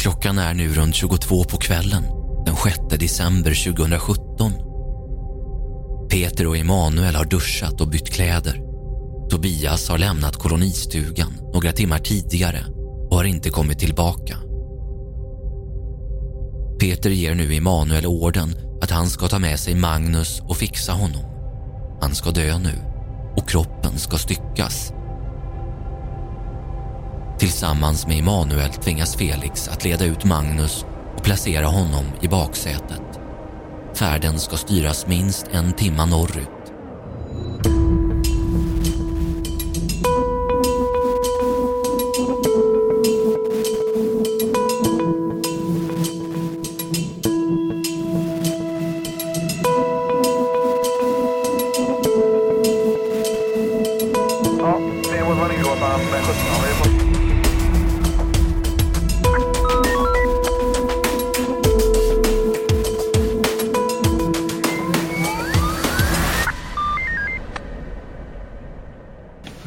Klockan är nu runt 22 på kvällen den 6 december 2017. Peter och Emanuel har duschat och bytt kläder. Tobias har lämnat kolonistugan några timmar tidigare och har inte kommit tillbaka. Peter ger nu Emanuel orden att han ska ta med sig Magnus och fixa honom. Han ska dö nu och kroppen ska styckas. Tillsammans med Emanuel tvingas Felix att leda ut Magnus och placera honom i baksätet. Färden ska styras minst en timma norrut.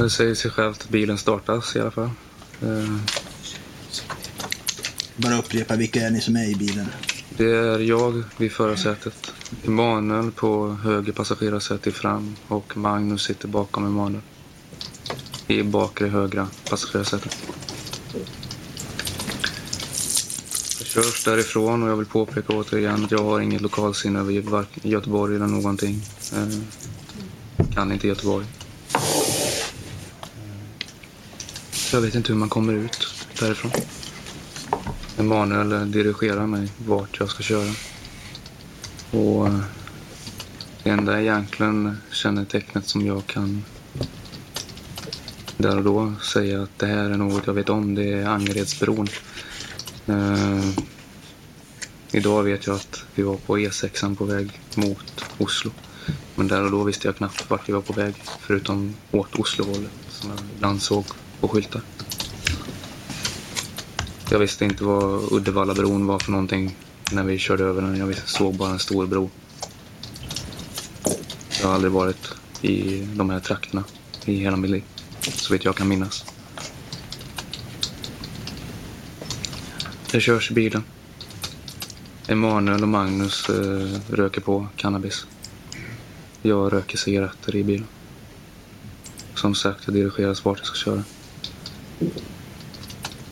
Det säger sig självt att bilen startas i alla fall. Eh, Bara upprepa, vilka är ni som är i bilen? Det är jag vid förarsätet. Emanuel på höger passagerarsäte fram och Magnus sitter bakom Emanuel. I bakre högra passagerarsätet. Jag körs därifrån och jag vill påpeka återigen att jag har inget lokalsinne över Göteborg eller någonting. Eh, kan inte Göteborg. Jag vet inte hur man kommer ut därifrån. Emanuel dirigerar mig vart jag ska köra. Och eh, det enda egentligen kännetecknet som jag kan där och då säga att det här är något jag vet om, det är Angeredsbron. Eh, idag vet jag att vi var på E6 på väg mot Oslo. Men där och då visste jag knappt vart vi var på väg, förutom åt Oslohållet som jag ibland såg på skyltar. Jag visste inte vad Uddevallabron var för någonting när vi körde över den. Jag visste, såg bara en stor bro. Jag har aldrig varit i de här trakterna i hela mitt liv, så vitt jag kan minnas. Det körs i bilen. Emanuel och Magnus eh, röker på cannabis. Jag röker cigaretter i bilen. Som sagt, jag dirigeras vart jag ska köra.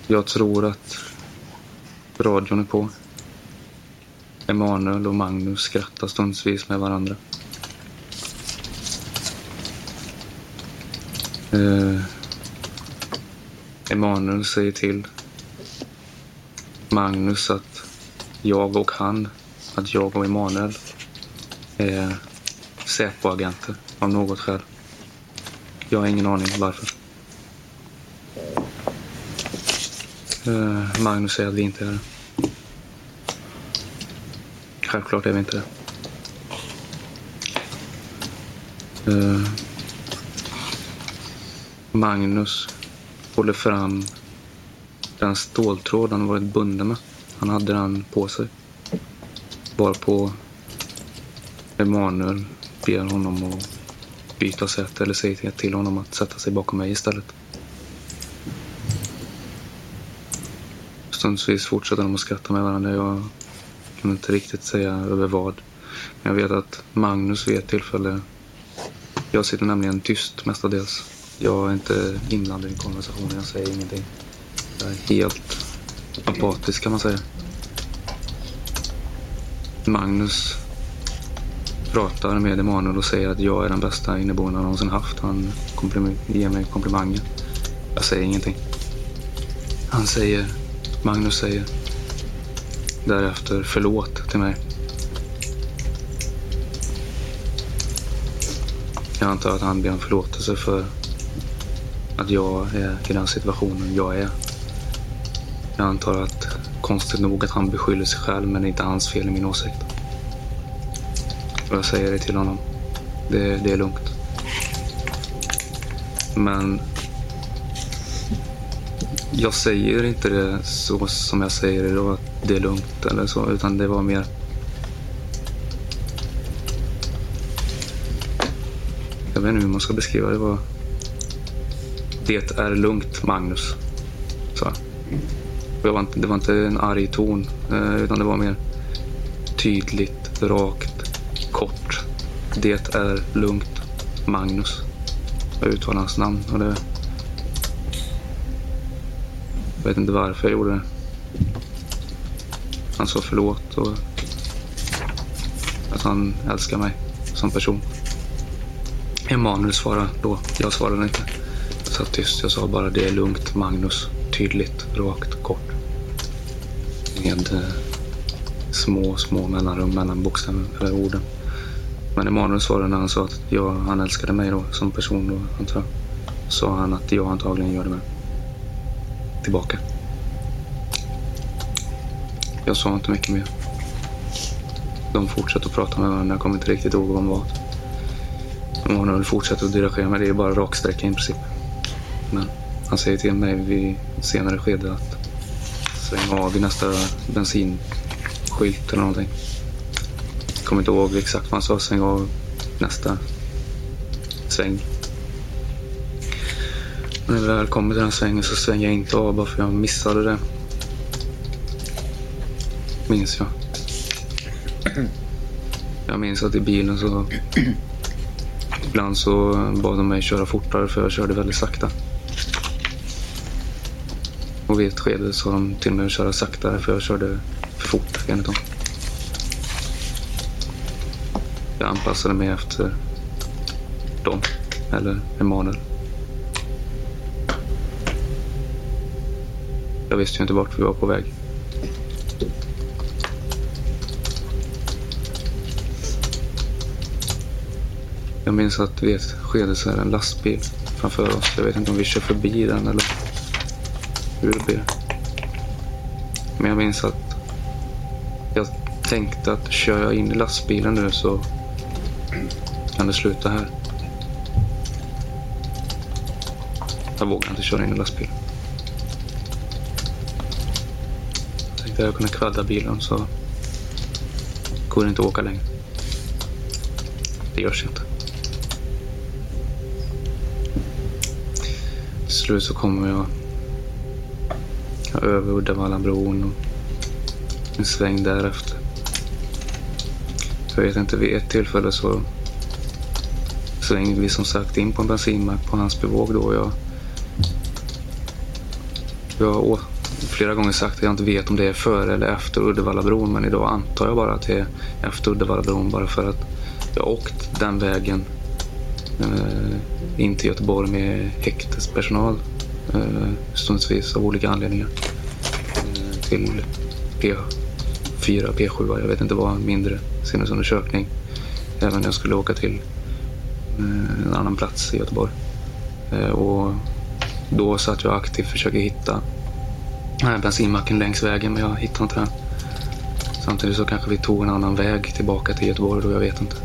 Jag tror att radion är på. Emanuel och Magnus skrattar stundsvis med varandra. Eh, Emanuel säger till Magnus att jag och han, att jag och Emanuel är Säpo-agenter av något skäl. Jag har ingen aning varför. Eh, Eh, Magnus säger att vi inte är det. Självklart är vi inte det. Eh, Magnus håller fram den ståltråd han varit bunden med. Han hade den på sig. Varpå Emanuel ber honom att byta säte eller säger till honom att sätta sig bakom mig istället. Stundvis fortsätter de att skratta med varandra. Jag kan inte riktigt säga över vad. Men jag vet att Magnus vid ett tillfälle... Jag sitter nämligen tyst mestadels. Jag är inte inblandad i konversationen. Jag säger ingenting. Jag är helt apatisk kan man säga. Magnus pratar med Emanuel och säger att jag är den bästa inneboende han någonsin haft. Han komplim- ger mig komplimanger. Jag säger ingenting. Han säger, Magnus säger därefter förlåt till mig. Jag antar att han ber om förlåtelse för att jag är i den situationen jag är. Jag antar att konstigt nog att han beskyller sig själv men det är inte hans fel i min åsikt. Och jag säger det till honom. Det, det är lugnt. Men jag säger inte det så som jag säger det då, att det är lugnt eller så, utan det var mer... Jag vet inte hur man ska beskriva det. Var... Det är lugnt, Magnus. Så. Och jag var inte, det var inte en arg ton, eh, utan det var mer tydligt, rakt, kort. Det är lugnt, Magnus. Jag uttalade hans namn och det... Jag vet inte varför jag gjorde det. Han sa förlåt och att han älskar mig som person. Emanuel svarade då. Jag svarade inte. Jag satt tyst. Jag sa bara det är lugnt Magnus. Tydligt, rakt, kort. Med eh, små, små mellanrum mellan bokstäverna eller orden. Men Emanuel svarade när han sa att jag, han älskade mig då som person då, antar jag. Sa han att jag antagligen gör det med. Tillbaka. Jag sa inte mycket mer. De fortsatte att prata med varandra. Jag kommer inte riktigt ihåg vad. De har nog fortsatt att dirigera mig. Det är bara raksträcka i princip. Men han säger till mig vid senare skede att svänga av vid nästa bensinskylt eller någonting. Jag kommer inte ihåg exakt vad han sa. Sväng av nästa sväng. När vi väl kommer till den svängen så svänger jag inte av bara för jag missade det. Minns jag. Jag minns att i bilen så... Ibland så bad de mig köra fortare för jag körde väldigt sakta. Och vid ett skede så de till mig att köra saktare för jag körde för fort enligt dem. Jag anpassade mig efter dem. Eller Emanuel. Jag visste ju inte vart vi var på väg. Jag minns att vid ett skede så är det en lastbil framför oss. Jag vet inte om vi kör förbi den eller hur det blir. Men jag minns att jag tänkte att kör jag in i lastbilen nu så kan det sluta här. Jag vågar inte köra in i lastbilen. Jag att jag kunde kvadda bilen så går det inte att åka längre. Det görs inte. Till slut så kommer jag över Uddevallabron och en sväng därefter. Jag vet inte, vid ett tillfälle så svängde vi som sagt in på en bensinmack på hans bevåg då. Jag, jag flera gånger sagt att jag inte vet om det är före eller efter Uddevallabron men idag antar jag bara att det är efter Uddevallabron bara för att jag har åkt den vägen eh, in till Göteborg med häktespersonal eh, stundsvis av olika anledningar. Eh, till P4, P7, jag vet inte vad, mindre sinnesundersökning. Även när jag skulle åka till eh, en annan plats i Göteborg. Eh, och då satt jag aktivt och försökte hitta bensinmacken längs vägen men jag hittar inte den. Samtidigt så kanske vi tog en annan väg tillbaka till Göteborg då, jag vet inte.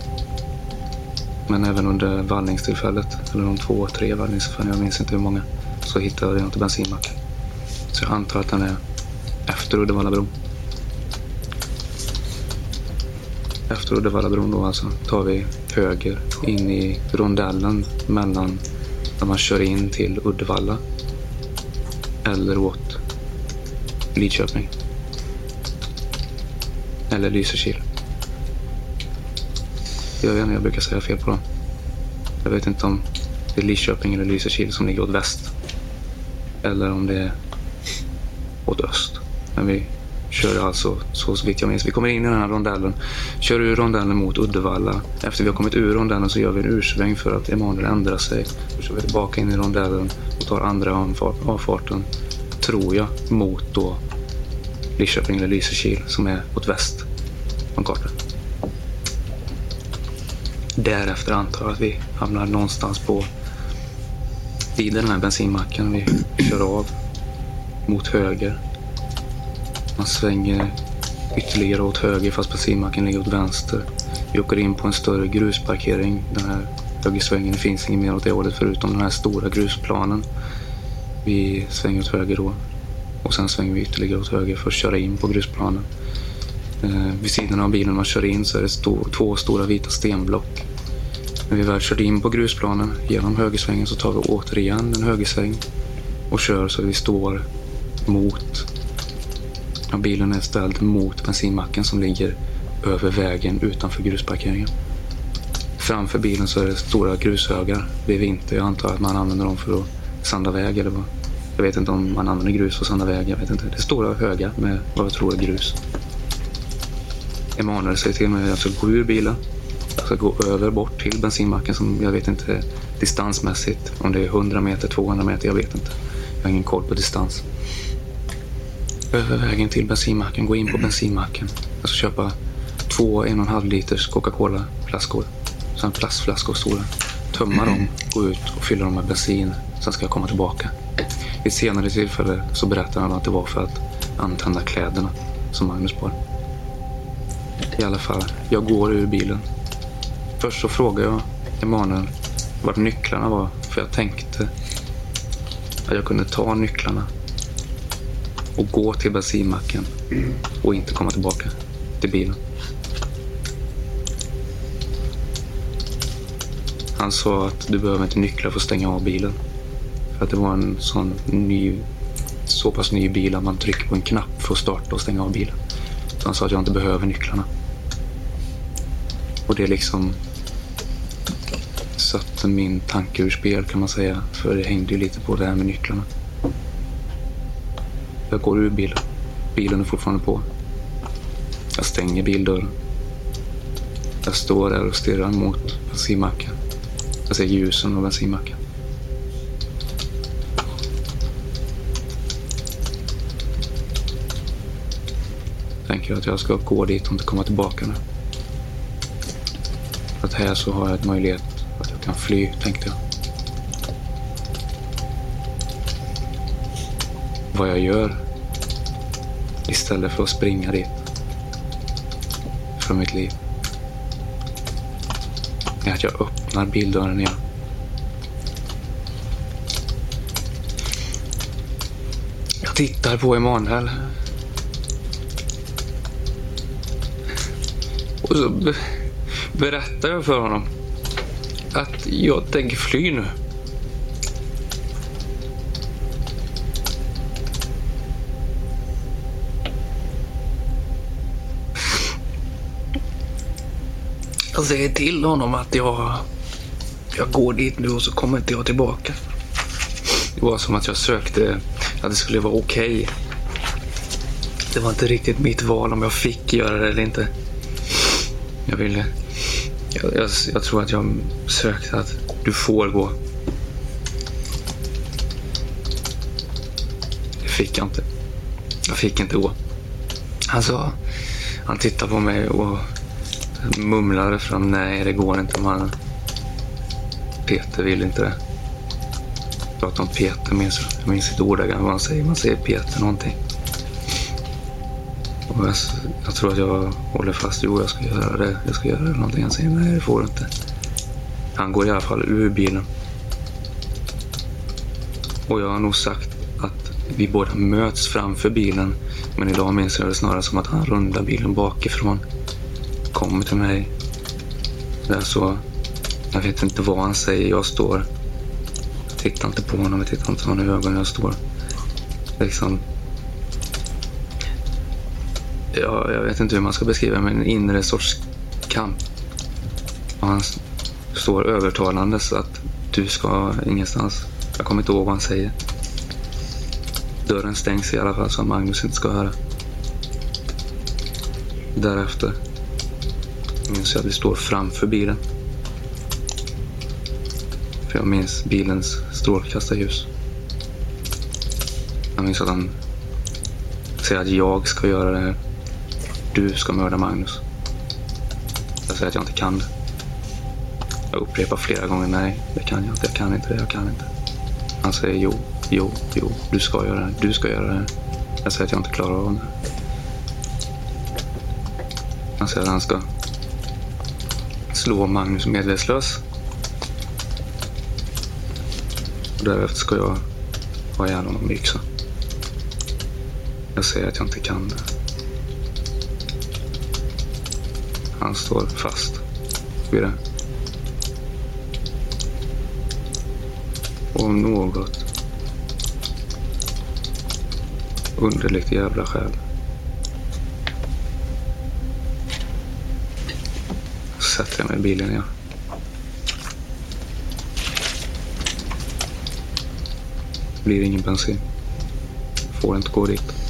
Men även under vallningstillfället, eller de två, tre vallningstillfällen, jag minns inte hur många, så hittade jag inte bensinmacken. Så jag antar att den är efter Uddevallabron. Efter Uddevallabron då alltså tar vi höger in i rondellen mellan när man kör in till Uddevalla eller åt Lidköping. Eller Lysekil. Jag vet inte, jag brukar säga fel på dem. Jag vet inte om det är Lidköping eller Lysekil som ligger åt väst. Eller om det är åt öst. Men vi kör alltså, så vitt jag minns, vi kommer in i den här rondellen. Kör ur rondellen mot Uddevalla. Efter vi har kommit ur rondellen så gör vi en ursväng för att Emanuel ändrar sig. Då kör vi tillbaka in i rondellen och tar andra avfarten, tror jag, mot då Lidköping eller Lysekil som är åt väst om kartan. Därefter antar jag att vi hamnar någonstans på vid den här bensinmacken. Vi kör av mot höger. Man svänger ytterligare åt höger fast bensinmacken ligger åt vänster. Vi åker in på en större grusparkering. Den här högersvängen det finns inget mer åt det hållet förutom den här stora grusplanen. Vi svänger åt höger då. Och sen svänger vi ytterligare åt höger för att köra in på grusplanen. Eh, vid sidan av bilen man kör in så är det sto två stora vita stenblock. När vi väl kört in på grusplanen genom högersvängen så tar vi återigen en högersväng och kör så vi står mot Ja, bilen är ställd mot bensinmacken som ligger över vägen utanför grusparkeringen. Framför bilen så är det stora grushögar. Det är vinter. Jag antar att man använder dem för att sanda väg eller vad. Jag vet inte om man använder grus och sanda väg. Jag vet inte. Det är stora högar med vad jag tror är grus. Emanuel säger till mig att jag ska gå ur bilen. Jag ska gå över bort till bensinmacken som jag vet inte distansmässigt. Om det är 100 meter, 200 meter, jag vet inte. Jag har ingen koll på distans. Över vägen till bensinmacken, gå in på bensinmacken. Jag ska köpa två en och en halv liters Coca-Cola-flaskor. Sen plastflaskor stora. Tömma dem, gå ut och fylla dem med bensin. Sen ska jag komma tillbaka. Vid ett senare tillfälle så berättar han att det var för att antända kläderna som Magnus bar. I alla fall, jag går ur bilen. Först så frågar jag Emanuel vart nycklarna var. För jag tänkte att jag kunde ta nycklarna och gå till bensinmacken och inte komma tillbaka till bilen. Han sa att du behöver inte nycklar för att stänga av bilen. För att det var en sån ny, så pass ny bil att man trycker på en knapp för att starta och stänga av bilen. Så han sa att jag inte behöver nycklarna. Och det liksom satte min tanke ur spel kan man säga. För det hängde ju lite på det här med nycklarna. Jag går ur bilen. Bilen är fortfarande på. Jag stänger bildörren. Jag står där och stirrar mot bensinmacken. Jag ser ljusen av bensinmacken. Tänker att jag ska gå dit och inte komma tillbaka nu. För att här så har jag en möjlighet att jag kan fly, tänkte jag. Vad jag gör istället för att springa dit för mitt liv är att jag öppnar bildörren igen. Jag tittar på Emanuel. Och så be berättar jag för honom att jag tänker fly nu. Jag säger till honom att jag, jag går dit nu och så kommer inte jag tillbaka. Det var som att jag sökte att det skulle vara okej. Okay. Det var inte riktigt mitt val om jag fick göra det eller inte. Jag ville... Jag, jag, jag tror att jag sökte att du får gå. Det fick jag inte. Jag fick inte gå. Han sa... Han tittade på mig och mumlade fram. Nej, det går inte. Man... Peter vill inte det. Prata om Peter, minns jag. Jag minns inte ordagrant vad han säger. Man säger Peter någonting. Och jag, jag, tror att jag håller fast. Jo, jag ska göra det. Jag ska göra det. Någonting. Han säger nej, det får du inte. Han går i alla fall ur bilen. Och jag har nog sagt att vi båda möts framför bilen. Men idag minns jag det snarare som att han rundar bilen bakifrån kommer till mig. Där så, jag vet inte vad han säger. Jag står, jag tittar inte på honom, jag tittar inte honom i ögonen. Jag står liksom, ja, jag vet inte hur man ska beskriva men en inre sorts kamp. Och han står övertalande så att du ska ingenstans. Jag kommer inte ihåg vad han säger. Dörren stängs i alla fall så att Magnus inte ska höra. Därefter minns jag att vi står framför bilen. För jag minns bilens strålkastarljus. Jag minns att han säger att jag ska göra det här. Du ska mörda Magnus. Jag säger att jag inte kan det. Jag upprepar flera gånger nej, det kan jag inte, jag kan inte det, jag kan inte. Han säger jo, jo, jo, du ska göra det, du ska göra det. Jag säger att jag inte klarar av det. Han säger att han ska slå Magnus medvetslös. Och därefter ska jag ha ihjäl honom med yxa. Jag säger att jag inte kan det. han står fast vid det. Och om något underligt jävla skäl. Sätter jag mig i bilen igen. Blir ingen bensin. Får inte gå dit.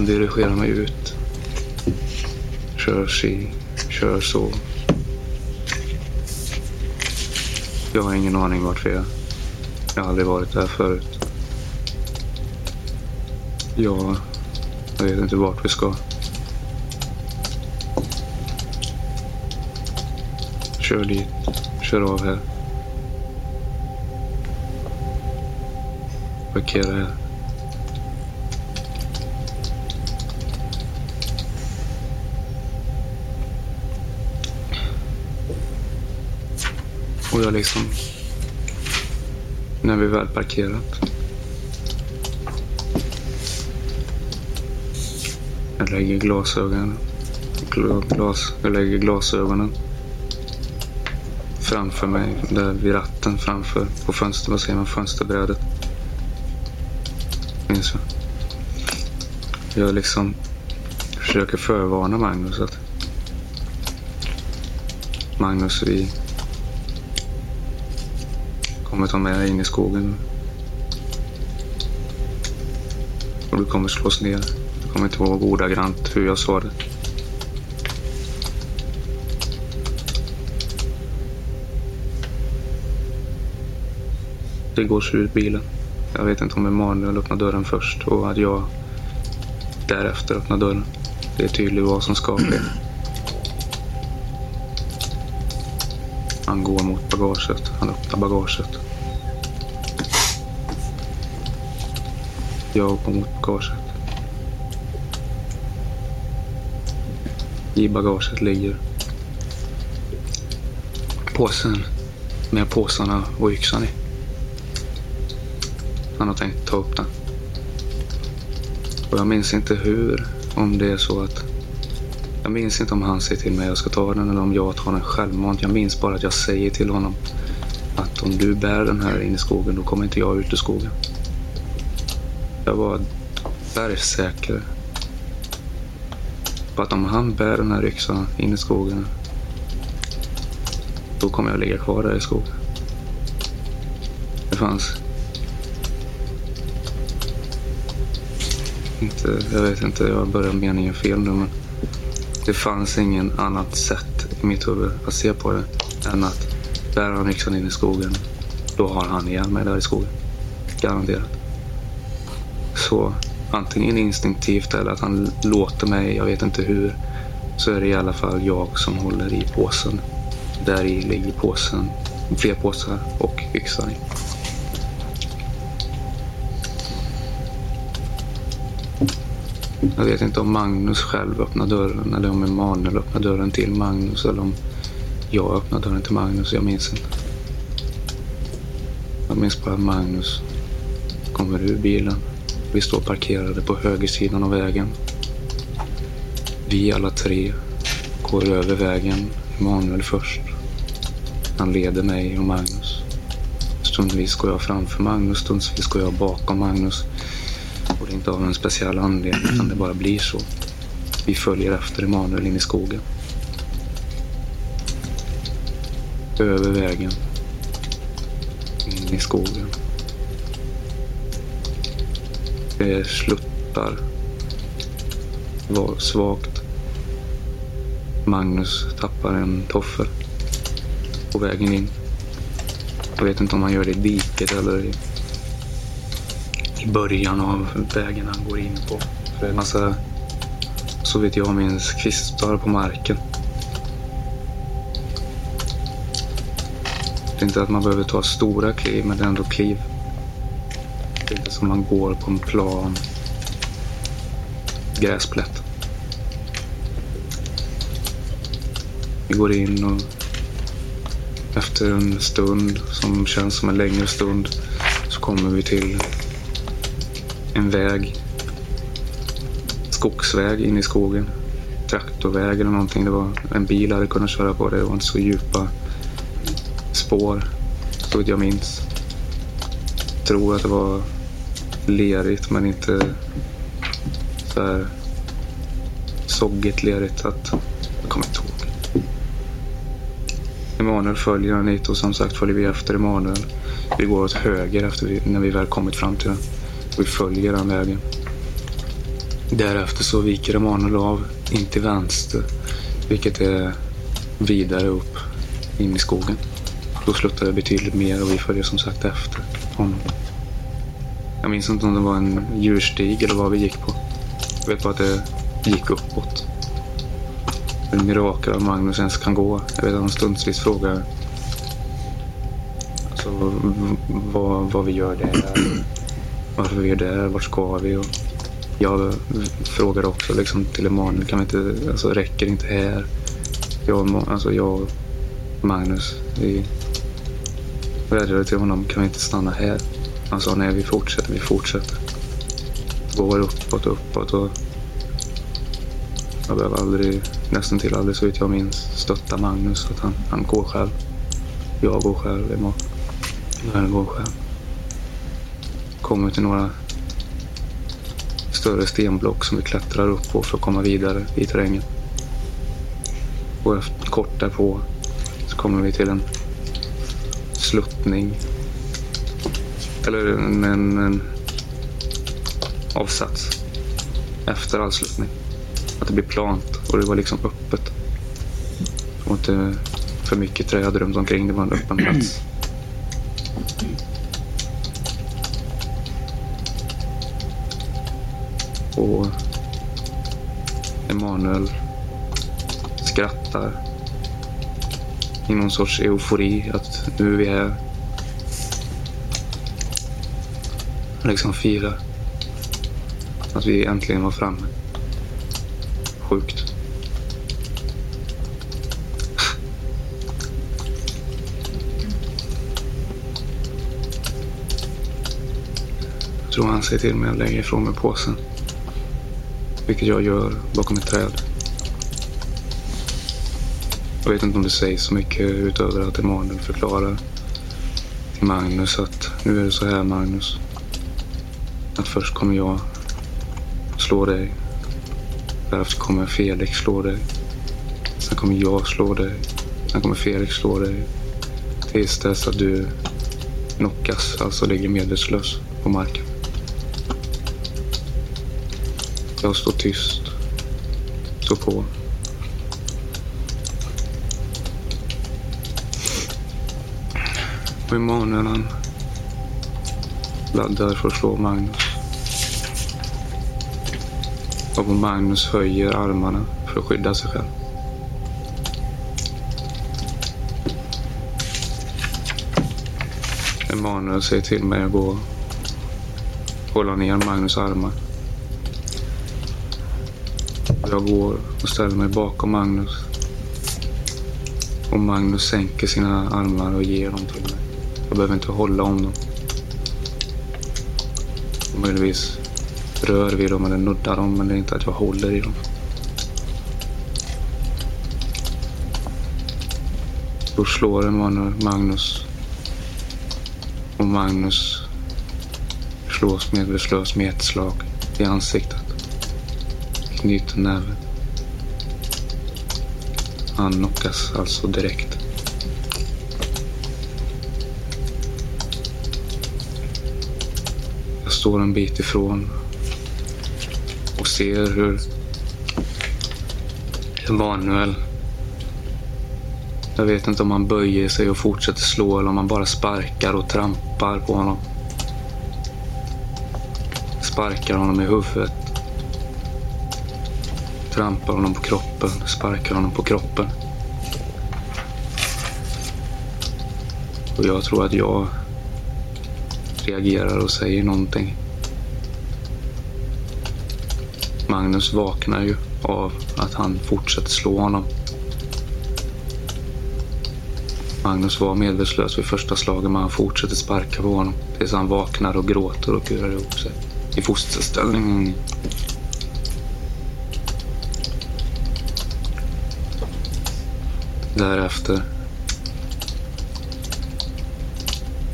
Han dirigerar mig ut. Kör si, kör så. Jag har ingen aning vart vi är. Jag har aldrig varit där förut. Jag, jag vet inte vart vi ska. Kör dit. Kör av här. Parkera här. Och jag liksom... När vi väl parkerat. Jag lägger glasögonen. Glas, jag lägger glasögonen framför mig, där vid ratten framför, på fönster, vad säger man, fönsterbrädet. Minns jag. Jag liksom försöker förvarna Magnus att Magnus, vi kommer ta med dig in i skogen. Och du kommer slås ner. Du kommer inte vara ordagrant hur jag sa det. Det går så ut bilen. Jag vet inte om Emanuel öppnar dörren först och att jag därefter öppnar dörren. Det är tydligt vad som ska ske. Han går mot bagaget. Han öppnar bagaget. Jag mot bagaget. I bagaget ligger påsen med påsarna och yxan i. Han har tänkt ta upp den. Och jag minns inte hur, om det är så att... Jag minns inte om han säger till mig att jag ska ta den eller om jag tar den självmant. Jag minns bara att jag säger till honom att om du bär den här in i skogen då kommer inte jag ut ur skogen. Jag var bergsäker på att om han bär den här yxan in i skogen då kommer jag ligga kvar där i skogen. Det fanns inte, jag vet inte, jag börjar meningen fel nu men det fanns ingen annat sätt i mitt huvud att se på det än att bär han yxan in i skogen, då har han ihjäl mig där i skogen. Garanterat. Så antingen instinktivt eller att han låter mig, jag vet inte hur, så är det i alla fall jag som håller i påsen. Där i ligger påsen, fler påsar och yxan i. Jag vet inte om Magnus själv öppnar dörren eller om Emanuel öppnar dörren till Magnus eller om jag öppnar dörren till Magnus. Jag minns inte. Jag minns bara att Magnus kommer ur bilen. Vi står parkerade på högersidan av vägen. Vi alla tre går över vägen. Emanuel först. Han leder mig och Magnus. Stundvis går jag framför Magnus, stundvis går jag bakom Magnus. Och det är inte av en speciell anledning utan det bara blir så. Vi följer efter Emanuel in i skogen. Över vägen. In i skogen. Det sluttar. Var svagt. Magnus tappar en toffel på vägen in. Jag vet inte om han gör det i diket eller i i början av vägen han går in på. För det är en massa, så vet jag minns, kvistar på marken. Det är inte att man behöver ta stora kliv, men det är ändå kliv. Det inte som man går på en plan gräsplätt. Vi går in och efter en stund som känns som en längre stund så kommer vi till en väg. Skogsväg in i skogen. Traktorväg eller någonting. Det var en bil hade kunnat köra på det. Det var inte så djupa spår. Så jag minns. Jag tror att det var lerigt men inte så här soggigt, lerigt att jag kommer inte ihåg. Emanuel följer han hit och som sagt följer vi efter Emanuel. Vi går åt höger efter vi, när vi väl kommit fram till den. Vi följer den vägen. Därefter så viker Emanuel av in till vänster, vilket är vidare upp in i skogen. Då sluttar det betydligt mer och vi följer som sagt efter honom. Jag minns inte om det var en djurstig eller vad vi gick på. Jag vet bara att det gick uppåt. Hur mirakel att Magnus ens kan gå. Jag vet att han stundvis frågar alltså, vad, vad vi gör där. Varför vi är där. Vart ska vi? Och jag frågar också liksom, till Emanuel. Kan vi inte, alltså, räcker det inte här? Jag, alltså, jag och Magnus. Vi vädjade till honom. Kan vi inte stanna här? Han sa nej, vi fortsätter, vi fortsätter. Går uppåt, uppåt och jag behöver aldrig, nästan till aldrig så vitt jag minns, stötta Magnus. Att han, han går själv. Jag går själv. Emanuel går själv. Kommer till några större stenblock som vi klättrar upp på för att komma vidare i terrängen. Och efter, kort därpå så kommer vi till en sluttning. Eller en, en, en avsats efter avslutning. Att det blir plant och det var liksom öppet. Och inte för mycket träd runt omkring. Det var en öppen plats. Och Emanuel skrattar i någon sorts eufori att nu är vi här. Liksom firar att vi äntligen var framme. Sjukt. Jag tror han säger till mig att lägga ifrån mig påsen. Vilket jag gör bakom ett träd. Jag vet inte om det sägs så mycket utöver att Emanuel förklarar till Magnus att nu är det så här Magnus. Att först kommer jag slå dig. Därefter kommer Felix slå dig. Sen kommer jag slå dig. Sen kommer Felix slå dig. Tills dess att du knockas, alltså ligger medvetslös på marken. Jag står tyst. Står på. Och Emanuel han laddar för att slå Magnus. Och Magnus höjer armarna för att skydda sig själv. Emanuel säger till mig att gå och hålla ner Magnus armar. Jag går och ställer mig bakom Magnus. Och Magnus sänker sina armar och ger dem till mig. Jag behöver inte hålla om dem. Möjligtvis rör vid dem eller nuddar dem, men det är inte att jag håller i dem. Då slår Emanuel Magnus. Och Magnus slås medvetslös med ett slag i ansiktet. Knyter näven. Han knockas alltså direkt. Jag står en bit ifrån ser hur Emanuel jag vet inte om han böjer sig och fortsätter slå eller om han bara sparkar och trampar på honom. Sparkar honom i huvudet. Trampar honom på kroppen, sparkar honom på kroppen. Och jag tror att jag reagerar och säger någonting. Magnus vaknar ju av att han fortsätter slå honom. Magnus var medvetslös vid första slaget men han fortsätter sparka på honom tills han vaknar och gråter och kurar ihop sig i fosterställning. Därefter.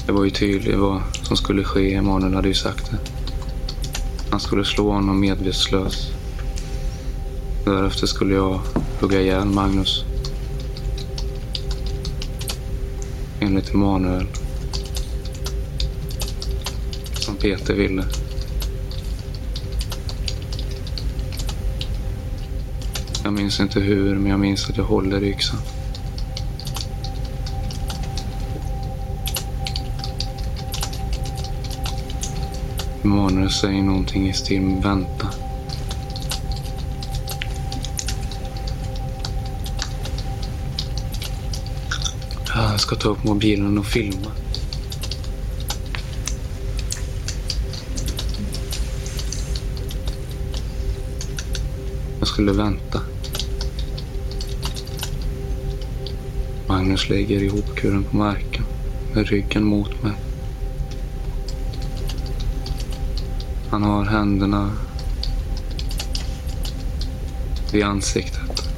Det var ju tydligt vad som skulle ske. Emanuel hade ju sagt det. Han skulle slå honom medvetslös. Därefter skulle jag hugga ihjäl Magnus. Enligt Emanuel. Som Peter ville. Jag minns inte hur, men jag minns att jag håller i yxan. Emanuel säger någonting i stil med vänta. Jag ska ta upp mobilen och filma. Jag skulle vänta. Magnus lägger ihop kuren på marken med ryggen mot mig. Han har händerna vid ansiktet.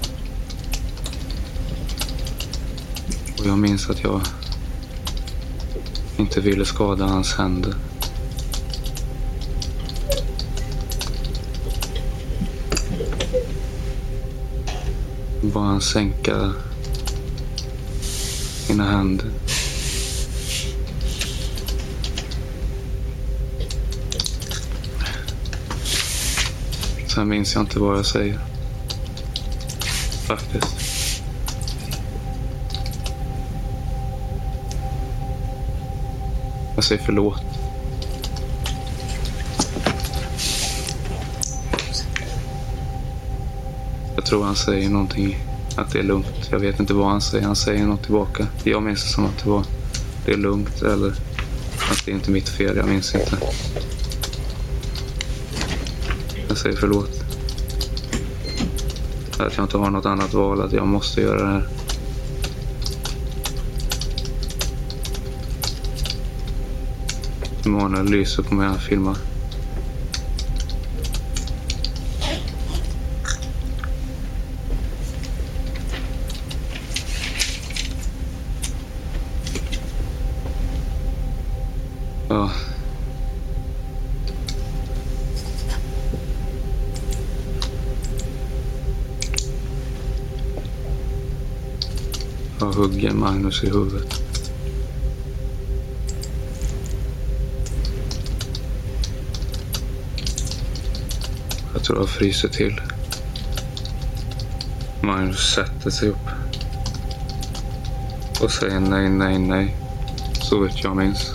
Och jag minns att jag inte ville skada hans händer. Bara han sänka mina händer. Sen minns jag inte vad jag säger. Faktiskt. Jag säger förlåt. Jag tror han säger någonting att det är lugnt. Jag vet inte vad han säger. Han säger något tillbaka. Jag minns det som att det var det är lugnt eller att det är inte mitt fel. Jag minns inte. Jag säger förlåt. Att jag inte har något annat val. Att jag måste göra det här. Emanuel lyser på mig han filmar. Magnus i huvudet. Jag tror jag fryser till. Magnus sätter sig upp. Och säger nej, nej, nej. Så vet jag minns.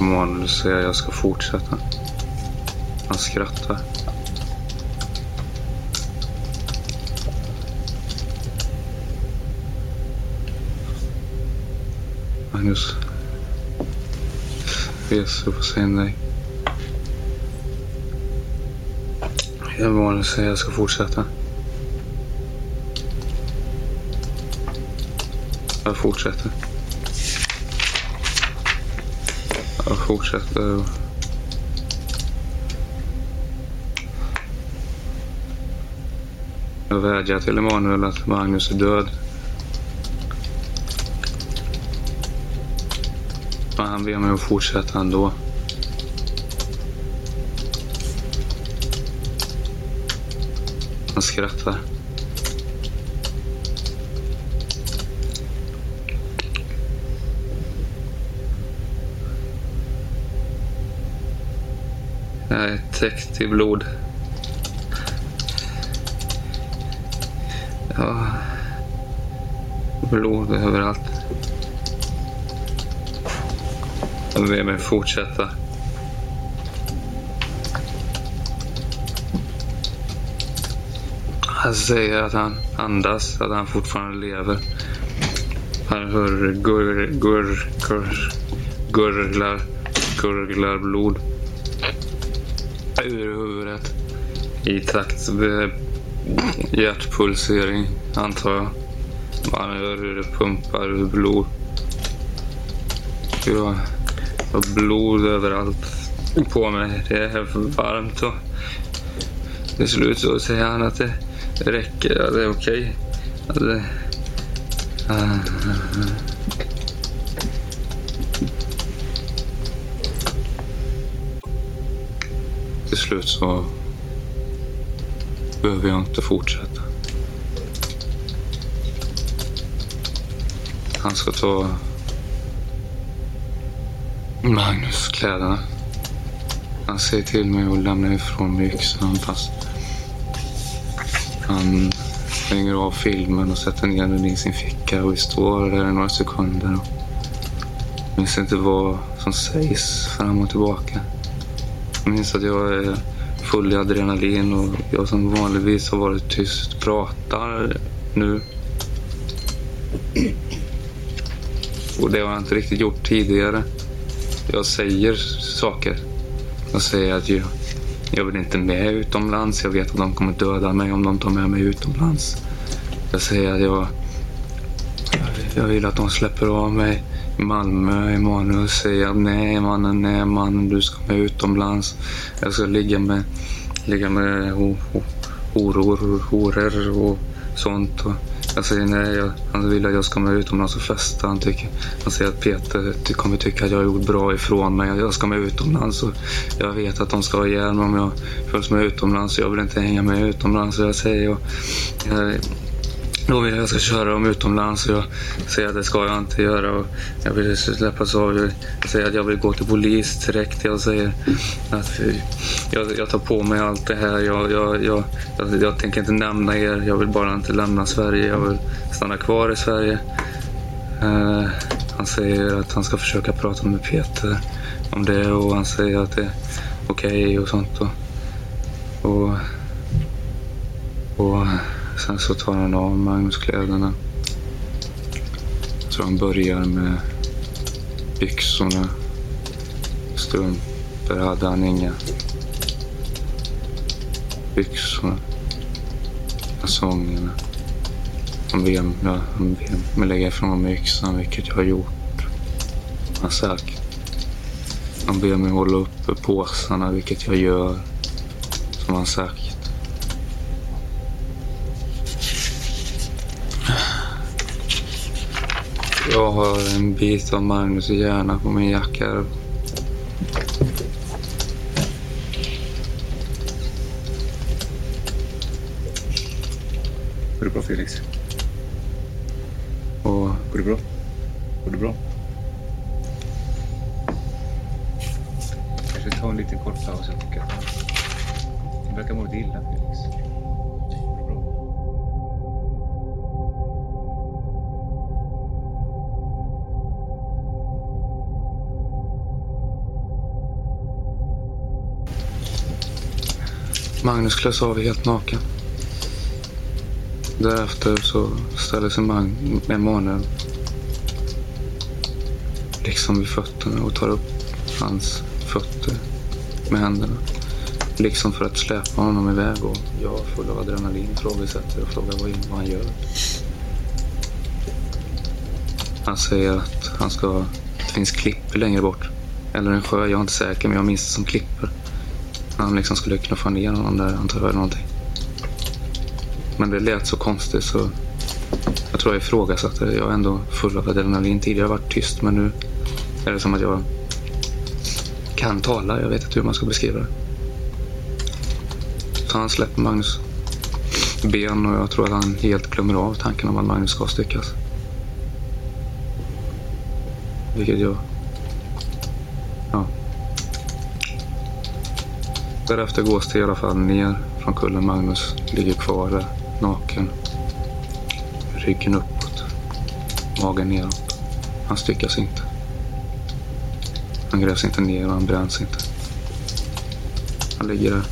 Magnus säger att jag ska fortsätta. Han skrattar. Magnus reser upp och säger nej. Emanuel säger att jag ska fortsätta. Jag fortsätter. Jag fortsätter. Jag vädjar till Emanuel att Magnus är död. Men han ber mig att fortsätta ändå. Han skrattar. Jag är täckt i blod. Ja. Blod överallt som ber mig fortsätta. Han säger att han andas, att han fortfarande lever. Han hör gur, gur, gur, gurglar, gurglar blod ur huvudet i takt med hjärtpulsering, antar jag. Man hör hur det pumpar ur blod. Hur har blod överallt på mig. Det är varmt och till slut så säger han att det räcker, att det är okej. Att det... Ah. Till slut så behöver jag inte fortsätta. Han ska ta Magnus kläderna. Han säger till mig att lämna ifrån mig yxan fast han stänger av filmen och sätter ner den i sin ficka och vi står där i några sekunder. Och minns inte vad som sägs fram och tillbaka. Jag minns att jag är full i adrenalin och jag som vanligtvis har varit tyst pratar nu. Och det har jag inte riktigt gjort tidigare. Jag säger saker. Jag säger att jag, jag vill inte med utomlands. Jag vet att de kommer döda mig om de tar med mig utomlands. Jag säger att jag, jag vill att de släpper av mig i Malmö. Emanuel säger att nej mannen, nej mannen, du ska med utomlands. Jag ska ligga med, ligga med horor, horor och sånt. Och jag säger nej, jag, han vill att jag ska med utomlands och festa. Han, tycker, han säger att Peter ty- kommer tycka att jag har gjort bra ifrån mig. Jag ska med utomlands och jag vet att de ska ha ihjäl mig om jag följs med utomlands. Jag vill inte hänga med utomlands. Så jag säger, och, jag, då vill jag att jag ska köra dem utomlands och jag säger att det ska jag inte göra. Och jag vill släppas av. Jag, säger att jag vill gå till polis direkt. Jag säger att jag, jag tar på mig allt det här. Jag, jag, jag, jag, jag tänker inte nämna er. Jag vill bara inte lämna Sverige. Jag vill stanna kvar i Sverige. Uh, han säger att han ska försöka prata med Peter om det och han säger att det är okej och sånt. Och, och, och sen så tar han av Magnus kläderna. Så han börjar med byxorna. Strumpor hade han inga. Byxorna. Kalsongerna. Han ber, mig lägga ifrån mig yxan, vilket jag har gjort. Han sagt. Han ber mig hålla uppe påsarna, vilket jag gör. Som han sagt. Jag har en bit av Magnus hjärna på min jacka. Går det bra Felix? Och Går det bra? Går det bra? Kanske ta en liten kort paus. Jag tycker att du verkar må lite illa Felix. Magnus klös av helt naken. Därefter så ställer sig Mag- Emanuel liksom vid fötterna och tar upp hans fötter med händerna. Liksom för att släpa honom iväg och jag full av adrenalin ifrågasätter och frågar vad, vad han gör. Han säger att han ska, det finns klippor längre bort. Eller en sjö, jag är inte säker men jag minns det som klippor. Han liksom skulle knuffa ner honom där antar jag eller någonting. Men det lät så konstigt så jag tror jag ifrågasatte det. Jag är ändå full av adrenalin. Tidigare har jag varit tyst men nu är det som att jag kan tala. Jag vet inte hur man ska beskriva det. Så han släpper Magnus ben och jag tror att han helt glömmer av tanken om att Magnus ska styckas. Vilket jag... Därefter gås det i alla fall ner från kullen. Magnus ligger kvar där, naken. Ryggen uppåt. Magen neråt. Han styckas inte. Han grävs inte ner och han bränns inte. Han ligger där.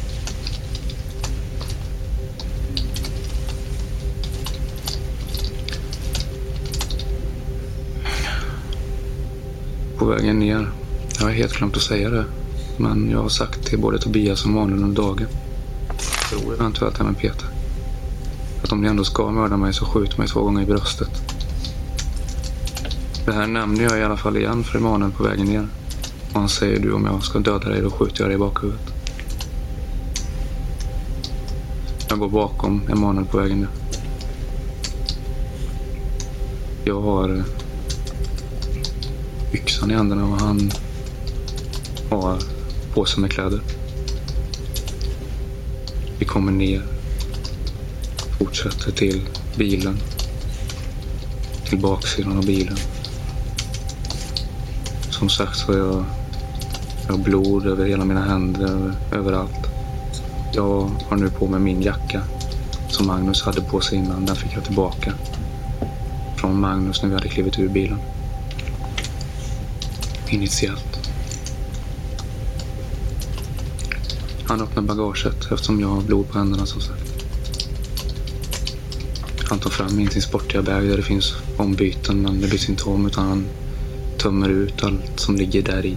På vägen ner. Jag har helt glömt att säga det. Men jag har sagt till både Tobias och Manuel under dagen. Jag tror eventuellt även Peter. Att om ni ändå ska mörda mig så skjut mig två gånger i bröstet. Det här nämner jag i alla fall igen för Emanuel på vägen ner. Och han säger du om jag ska döda dig då skjuter jag dig i bakhuvudet. Jag går bakom Emanuel på vägen ner. Jag har eh, yxan i händerna och han har Påse med kläder. Vi kommer ner Fortsätter till bilen. Till baksidan av bilen. Som sagt så är jag, jag har blod över hela mina händer, överallt. Jag har nu på mig min jacka som Magnus hade på sig innan. Den fick jag tillbaka från Magnus när vi hade klivit ur bilen. Initiellt. Han öppnar bagaget eftersom jag har blod på händerna som sagt. Han tar fram in sin sportiga bag där det finns ombyten men det blir inte om utan han tömmer ut allt som ligger där i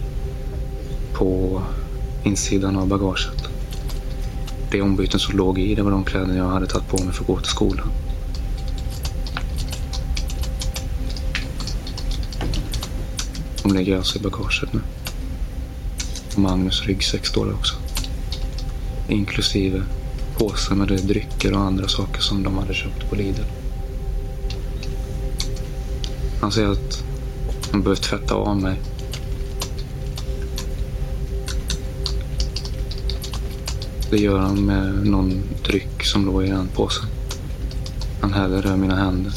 på insidan av bagaget. De ombyten som låg i det var de kläder jag hade tagit på mig för att gå till skolan. De lägger alltså i bagaget nu. Och Magnus ryggsäck står där också. Inklusive påsar med drycker och andra saker som de hade köpt på Lidl. Han säger att han behöver tvätta av mig. Det gör han med någon dryck som låg i den påsen. Han häller över mina händer.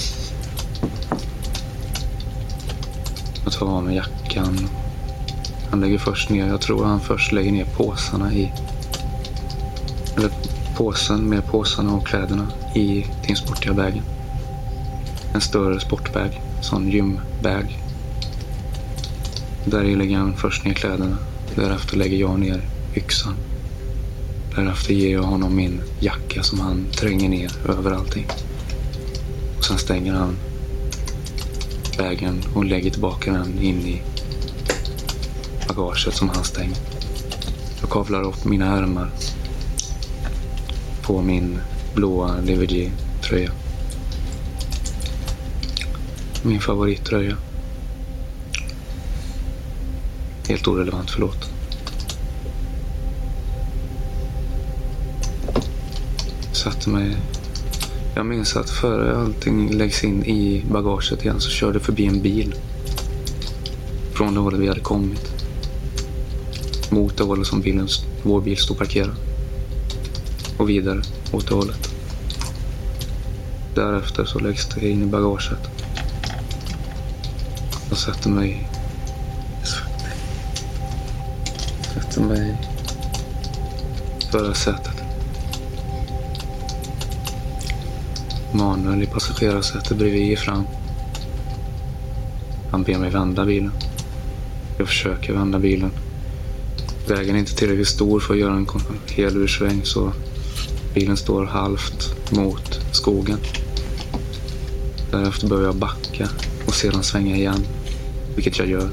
Jag tar av mig jackan. Han lägger först ner, jag tror han först lägger ner påsarna i... Påsen med påsarna och kläderna i din sportiga bag. En större sportbag, sån gymbag. Där lägger han först ner kläderna. Därefter lägger jag ner yxan. Därefter ger jag honom min jacka som han tränger ner över allting. Och sen stänger han vägen och lägger tillbaka den in i bagaget som han stänger. Jag kavlar upp mina ärmar på min blåa DVD-tröja. Min favorittröja. Helt orelevant, förlåt. Satte mig... Jag minns att före allting läggs in i bagaget igen så körde förbi en bil. Från det hållet vi hade kommit. Mot det hållet som bilen, vår bil stod parkerad. Och vidare åt det hållet. Därefter så läggs det in i bagaget. Jag sätter mig... Sätter mig... Förarsätet. Manuel i passagerarsätet bredvid fram. Han ber mig vända bilen. Jag försöker vända bilen. Vägen är inte tillräckligt stor för att göra en helursväng. så bilen står halvt mot skogen. Därefter börjar jag backa och sedan svänga igen, vilket jag gör.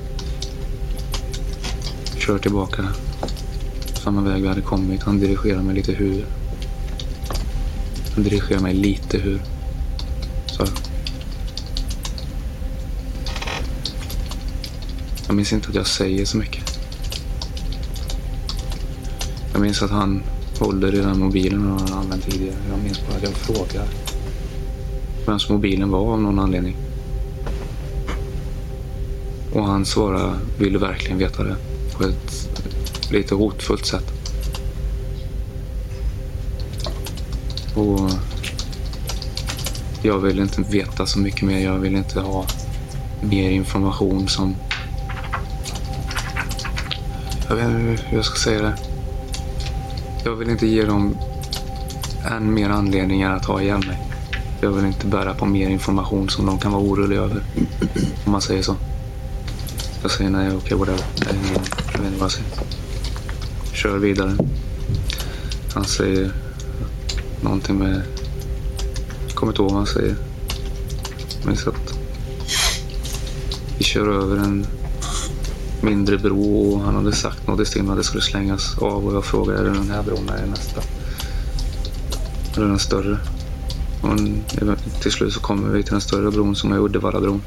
Kör tillbaka samma väg vi hade kommit. Han dirigerar mig lite hur. Han dirigerar mig lite hur. Så. Jag minns inte att jag säger så mycket. Jag minns att han håller i den mobilen han har använt tidigare. Jag minns bara att jag frågar vems mobilen var av någon anledning. Och han svarar, vill du verkligen veta det? På ett lite hotfullt sätt. Och jag vill inte veta så mycket mer. Jag vill inte ha mer information som... Jag vet inte hur jag ska säga det. Jag vill inte ge dem än mer anledningar att ha ihjäl mig. Jag vill inte bära på mer information som de kan vara oroliga över. Om man säger så. Jag säger nej, okej, okay, whatever. Jag vet inte vad jag säger. Kör vidare. Han säger någonting med... Jag kommer inte ihåg vad han säger. Men så att vi kör över en mindre bro och han hade sagt något i stil med att det skulle slängas av och jag frågade är det den här bron eller nästa? Eller den större? Och till slut så kommer vi till den större bron som är Uddevallabron.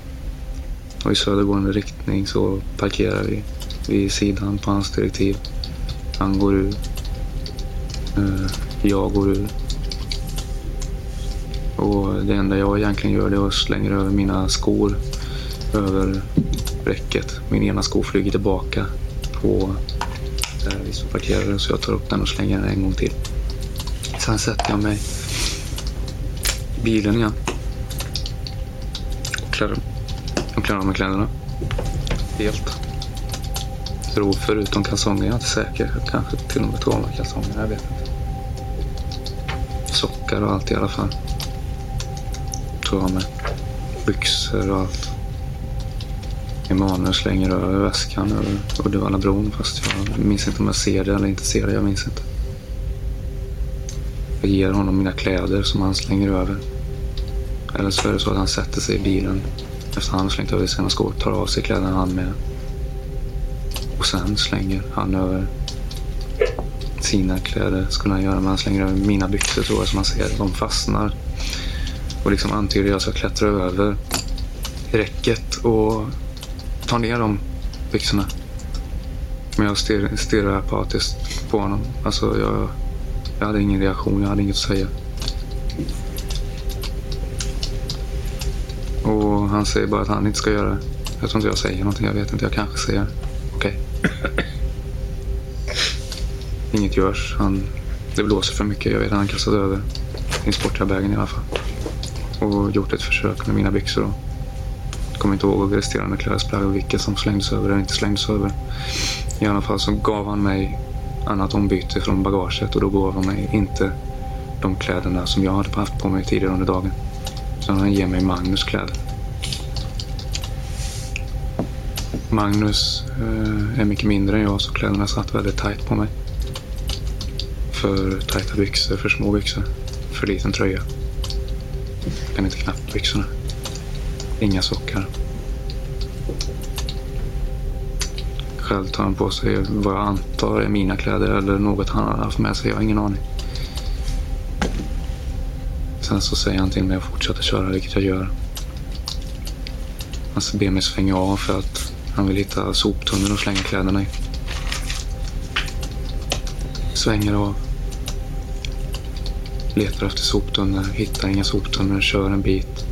Och i södergående riktning så parkerar vi vid sidan på hans direktiv. Han går ur. Eh, jag går ur. Och det enda jag egentligen gör det är att slänga över mina skor över bräcket. Min ena sko flyger tillbaka på där vi står parkerade så jag tar upp den och slänger den en gång till. Sen sätter jag mig i bilen igen. Och klär, och klär av mig kläderna. Helt. Tror förutom kalsonger, jag är inte säker. Jag Kanske till och med tog av mig kalsongerna. jag vet inte. Sockar och allt i alla fall. Tog av mig. Byxor och allt. Emanuel slänger över väskan över Uddevallabron fast jag minns inte om jag ser det eller inte ser det. Jag minns inte. Jag ger honom mina kläder som han slänger över. Eller så är det så att han sätter sig i bilen efter han har slängt över sina skor, tar av sig kläderna han med. Och sen slänger han över sina kläder, skulle han göra, men han slänger över mina byxor tror jag som man ser. De fastnar och liksom antyder att jag ska klättra över räcket och tar ner de byxorna. Men jag stirrar, stirrar apatiskt på honom. Alltså jag, jag hade ingen reaktion, jag hade inget att säga. Och han säger bara att han inte ska göra det. Jag tror inte jag säger någonting, jag vet inte. Jag kanske säger okej. Inget görs. Han, det blåser för mycket. Jag vet att han kastade över transportbägen i alla fall. Och gjort ett försök med mina byxor. Då. Jag kommer inte ihåg resterande klädesplagg och vilka som slängdes över eller inte slängdes över. I alla fall så gav han mig annat ombyte från bagaget och då gav han mig inte de kläderna som jag hade haft på mig tidigare under dagen. Utan han ger mig Magnus kläder. Magnus eh, är mycket mindre än jag så kläderna satt väldigt tajt på mig. För tajta byxor, för små byxor. För liten tröja. Jag kan inte knappt byxorna. Inga sockar. Själv tar han på sig vad jag antar är mina kläder eller något han har haft med sig. Jag har ingen aning. Sen så säger han till mig att fortsätta köra, vilket jag gör. Han ber mig svänga av för att han vill hitta soptunnor och slänga kläderna i. Svänger av. Letar efter soptunnor, hittar inga soptunnor, kör en bit.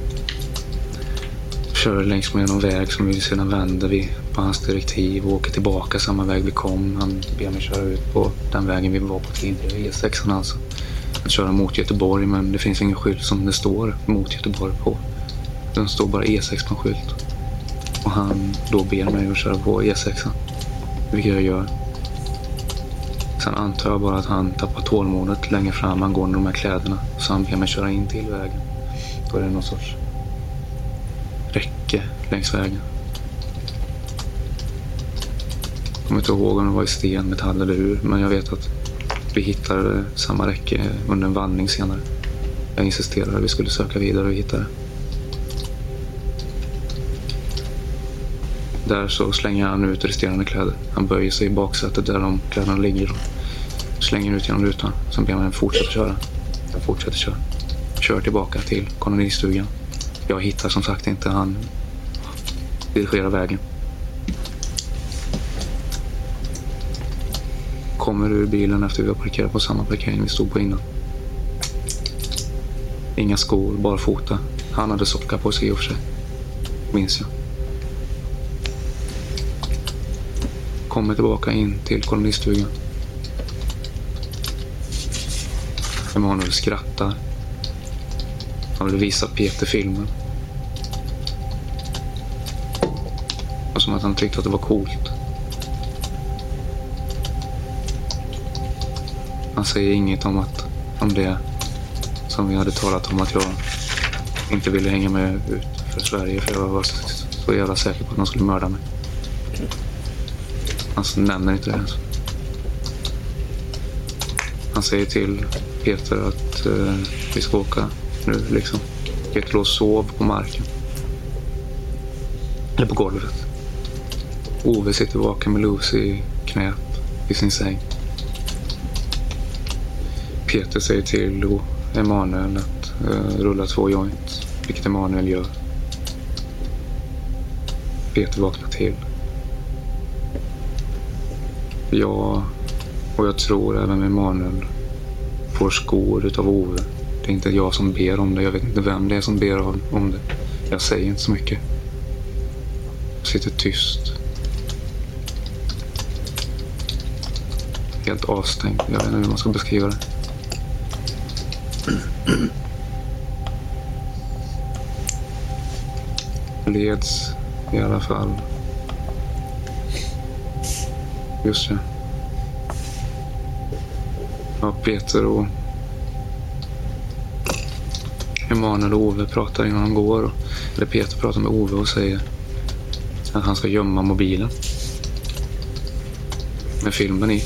Kör längs med någon väg som vi sedan vänder vi på hans direktiv och åker tillbaka samma väg vi kom. Han ber mig köra ut på den vägen vi var på tidigare, E6 alltså. Att köra mot Göteborg men det finns ingen skylt som det står mot Göteborg på. Den står bara E6 på en skylt. Och han då ber mig att köra på E6. Vilket jag gör. Sen antar jag bara att han tappar tålamodet längre fram angående de här kläderna. Så han ber mig köra in till vägen. Då är det någon sorts räcke längs vägen. Jag kommer inte ihåg om det var i sten, metall eller ur. Men jag vet att vi hittade samma räcke under en vandring senare. Jag insisterade att vi skulle söka vidare och hitta det. Där så slänger han ut resterande kläder. Han böjer sig i baksätet där de kläderna ligger. och Slänger ut genom rutan. Sen ber man fortsätta köra. Jag fortsätter köra. Kör tillbaka till kolonistugan. Jag hittar som sagt inte han dirigerar vägen. Kommer ur bilen efter vi har parkerat på samma parkering vi stod på innan. Inga skor, barfota. Han hade sockar på sig i och för sig. Minns jag. Kommer tillbaka in till kolonistugan. Emanuel skrattar. Han vill visa Peter filmen. Och som att han tyckte att det var coolt. Han säger inget om, att, om det som vi hade talat om att jag inte ville hänga med ut för Sverige för jag var så, så jävla säker på att de skulle mörda mig. Han nämner inte det ens. Han säger till Peter att eh, vi ska åka nu liksom. Peter låg och sov på marken. Eller på golvet. Ove sitter vaken med Lucy i knät i sin säng. Peter säger till Emanuel att uh, rulla två joints, vilket Emanuel gör. Peter vaknar till. Jag, och jag tror även Emanuel, får skor utav Ove. Det är inte jag som ber om det. Jag vet inte vem det är som ber om det. Jag säger inte så mycket. Jag sitter tyst. Helt avstängd. Jag vet inte hur man ska beskriva det. leds i alla fall. Just det. Ja, Peter och Emanuel och Ove pratar innan de går. Eller Peter pratar med Ove och säger att han ska gömma mobilen. Med filmen i.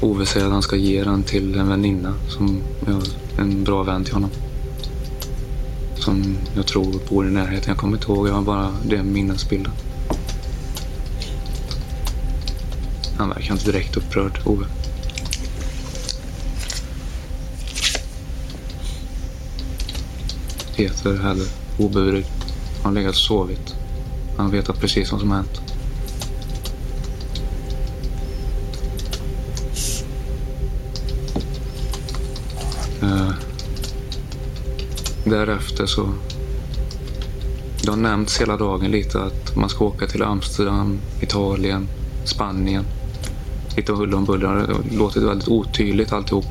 Ove säger att han ska ge den till en väninna som är en bra vän till honom. Som jag tror bor i närheten. Jag kommer inte ihåg, jag har bara den minnesbilden. Han verkar inte direkt upprörd, Ove. Peter heller obrydd. Han har legat och sovit. Han vet precis vad som har hänt. Därefter så... Det har nämnts hela dagen lite att man ska åka till Amsterdam, Italien, Spanien. Lite huller om buller. Det har låtit väldigt otydligt alltihop.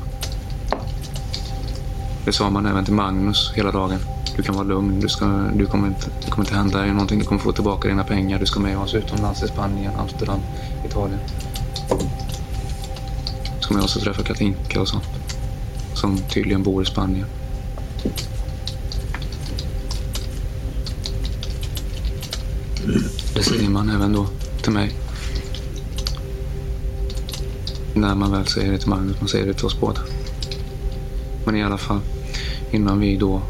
Det sa man även till Magnus hela dagen. Du kan vara lugn. Du, ska, du kommer inte, det kommer inte hända dig någonting. Du kommer få tillbaka dina pengar. Du ska med oss utomlands i Spanien, Amsterdam, Italien. Du ska med oss och träffa Katinka och sånt. Som tydligen bor i Spanien. Det säger man även då till mig. När man väl säger det till Magnus. Man säger det till oss båda. Men i alla fall, innan vi då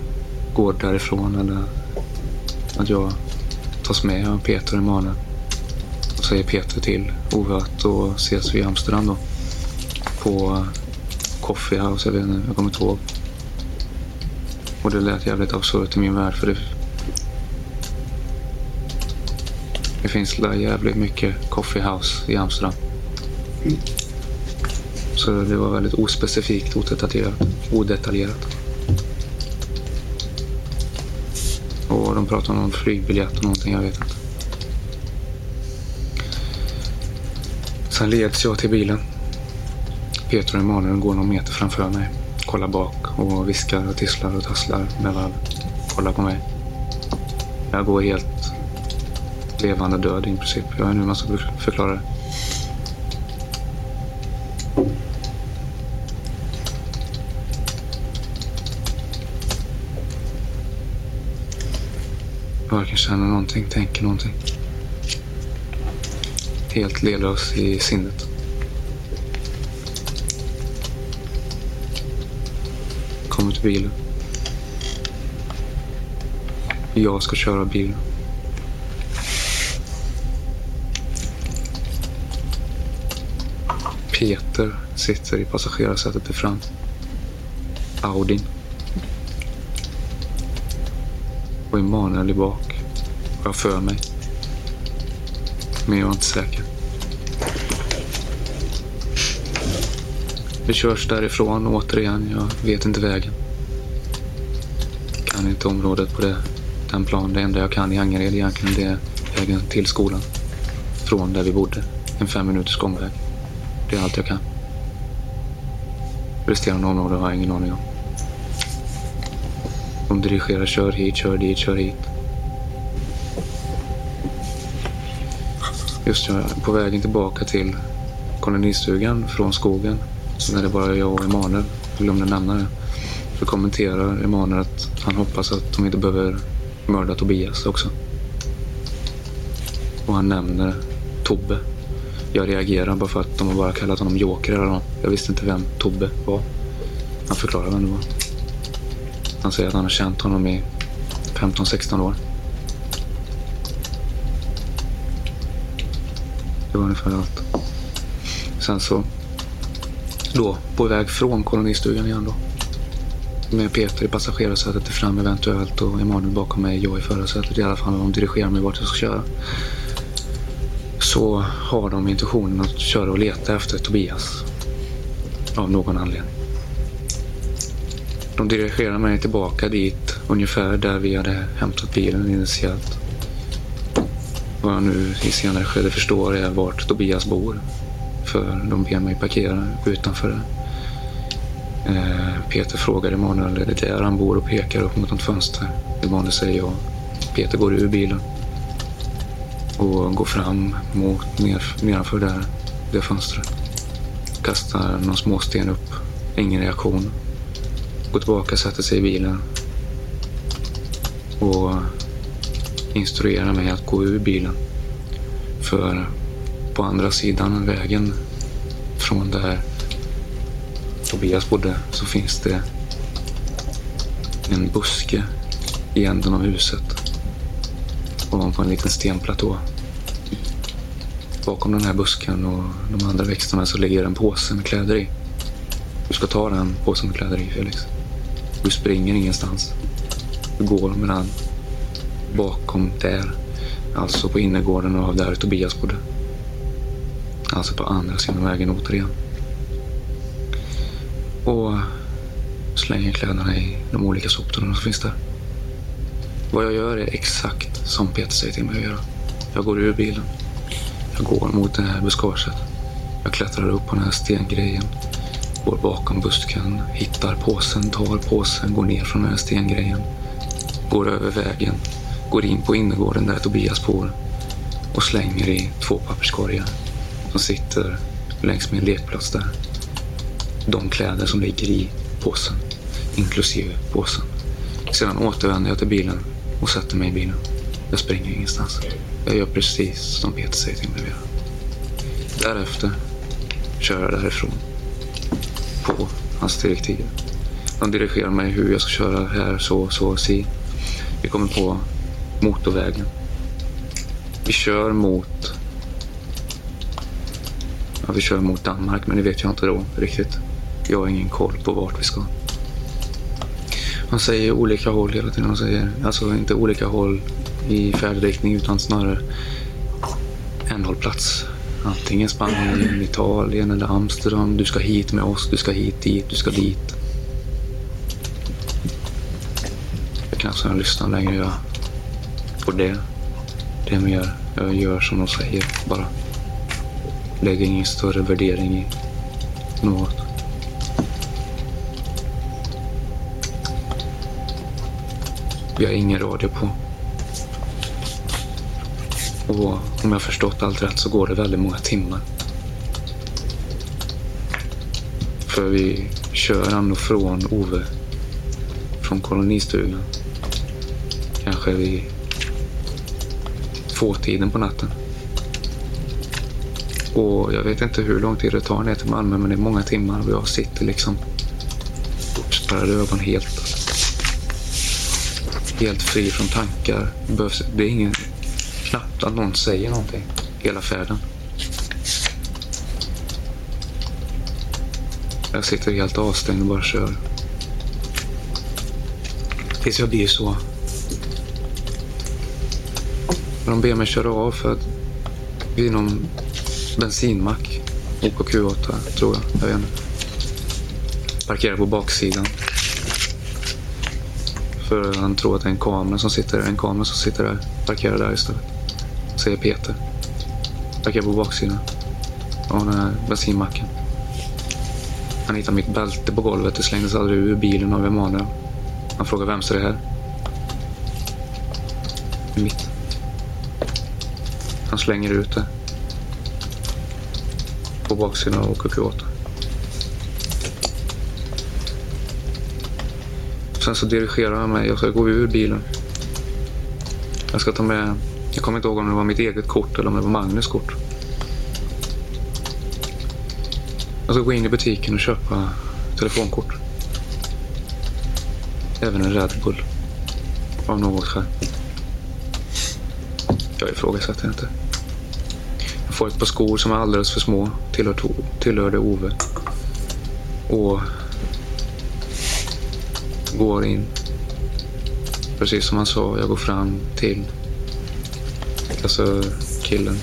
går därifrån eller att jag tas med av Peter och Emanuel. Och säger Peter till Ove att då ses vi i Amsterdam då. På Coffee House, jag vet inte, jag kommer inte ihåg. Och det lät jävligt absurt i min värld för det... Det finns där jävligt mycket Coffee House i Amsterdam. Så det var väldigt ospecifikt, odetaljerat. odetaljerat. Och de pratade om flygbiljett och någonting, jag vet inte. Sen leds jag till bilen. Peter och Emanuel går någon meter framför mig. Kollar bak och viskar och tisslar och tasslar med varandra. kollar på mig. Jag går helt levande död i princip. Jag vet inte hur man ska förklara det. Varken känner någonting, tänker någonting. Helt lelös i sinnet. Kommer till bilen. Jag ska köra bilen. Peter sitter i passagerarsätet i fram. Audin. Och Emanuel i bak. Har jag för mig. Men jag är inte säker. Vi körs därifrån återigen. Jag vet inte vägen. Kan inte området på det, den plan. Det enda jag kan i Angered egentligen det är vägen till skolan. Från där vi bodde. En fem minuters gångväg. Det är allt jag kan. Resterande områden har jag ingen aning om. De dirigerar kör hit, kör dit, kör hit. Just det, på vägen tillbaka till kolonistugan från skogen. Så när det bara är jag och Emanuel, jag glömde nämna det. Så kommenterar Emanuel att han hoppas att de inte behöver mörda Tobias också. Och han nämner Tobbe. Jag reagerar bara för att de har bara kallat honom Joker eller något. Jag visste inte vem Tobbe var. Han förklarar vem det var. Han säger att han har känt honom i 15-16 år. Det var ungefär allt. Sen så, då, på väg från kolonistugan igen då. Med Peter i passagerarsätet fram eventuellt och Emanuel bakom mig, jag i förarsätet i alla fall. De dirigerar mig vart jag ska köra. Så har de intentionen att köra och leta efter Tobias. Av någon anledning. De dirigerar mig tillbaka dit, ungefär där vi hade hämtat bilen initialt. Vad jag nu i senare skede förstår är vart Tobias bor. För de ber mig parkera utanför. Eh, Peter frågar Emanuel, är det där han bor och pekar upp mot något fönster? Emanuel säger ja. Peter går ur bilen och går fram mot ner, nedanför där, det fönstret. Kastar någon småsten upp. Ingen reaktion. Går tillbaka, sätter sig i bilen och instruerar mig att gå ur bilen. För på andra sidan vägen från där Tobias bodde så finns det en buske i änden av huset. Ovanpå en liten stenplatå. Bakom den här busken och de andra växterna så ligger en påse med kläder i. Du ska ta den påsen med kläder i, Felix. Du springer ingenstans. Du går med den bakom där. Alltså på innergården av där Tobias bodde. Alltså på andra sidan vägen återigen. Och slänger kläderna i de olika soptunnorna som finns där. Vad jag gör är exakt som Peter säger till mig att göra. Jag går ur bilen. Jag går mot det här buskaget. Jag klättrar upp på den här stengrejen. Går bakom busken, hittar påsen, tar påsen, går ner från den här stengrejen. Går över vägen, går in på innergården där Tobias bor och slänger i två papperskorgar som sitter längs med en lekplats där. De kläder som ligger i påsen, inklusive påsen. Sedan återvänder jag till bilen och sätter mig i bilen. Jag springer ingenstans. Jag gör precis som Peter säger till mig att göra. Därefter kör jag därifrån. På hans direktiv. Han dirigerar mig hur jag ska köra här, så, så, si. Vi kommer på motorvägen. Vi kör mot... Ja, vi kör mot Danmark, men det vet jag inte då riktigt. Jag har ingen koll på vart vi ska. Han säger olika håll hela tiden. Han säger, alltså inte olika håll i färdriktning utan snarare en hållplats. Antingen Spanien, Italien eller Amsterdam. Du ska hit med oss, du ska hit, dit, du ska dit. Jag som jag lyssnar längre jag på det. Det är gör. Jag gör som de säger bara. Lägger ingen större värdering i något. Typ vi har ingen radio på. Och om jag förstått allt rätt så går det väldigt många timmar. För vi kör ändå från Ove. Från kolonistugan. Kanske vid tvåtiden på natten. Och jag vet inte hur lång tid det tar ner till Malmö men det är många timmar och jag sitter liksom uppspärrade ögon helt helt fri från tankar. Behövs, det är ingen, knappt att någon säger någonting hela färden. Jag sitter helt avstängd och bara kör. Tills jag blir så. De ber mig köra av för att vid någon bensinmack. OKQ8 tror jag. Jag vet inte. Parkerar på baksidan. För han tror att det är en kamera som sitter där. En kamera som sitter där. Parkerar där istället. Säger Peter. Parkerar på baksidan. Av den här bensinmacken. Han hittar mitt bälte på golvet. Det slängdes aldrig ur bilen av Emanuel. Han frågar vem är det här? Det är mitt. Han slänger ut det. På baksidan av OKQ8. Sen så dirigerar han mig. Jag ska gå ur bilen. Jag ska ta med... Jag kommer inte ihåg om det var mitt eget kort eller om det var Magnus kort. Jag ska gå in i butiken och köpa telefonkort. Även en Red Bull. Av något skäl. Jag ifrågasätter inte. Jag får ett par skor som är alldeles för små. Tillhör, tillhörde Ove. Och går in. Precis som han sa, jag går fram till alltså killen.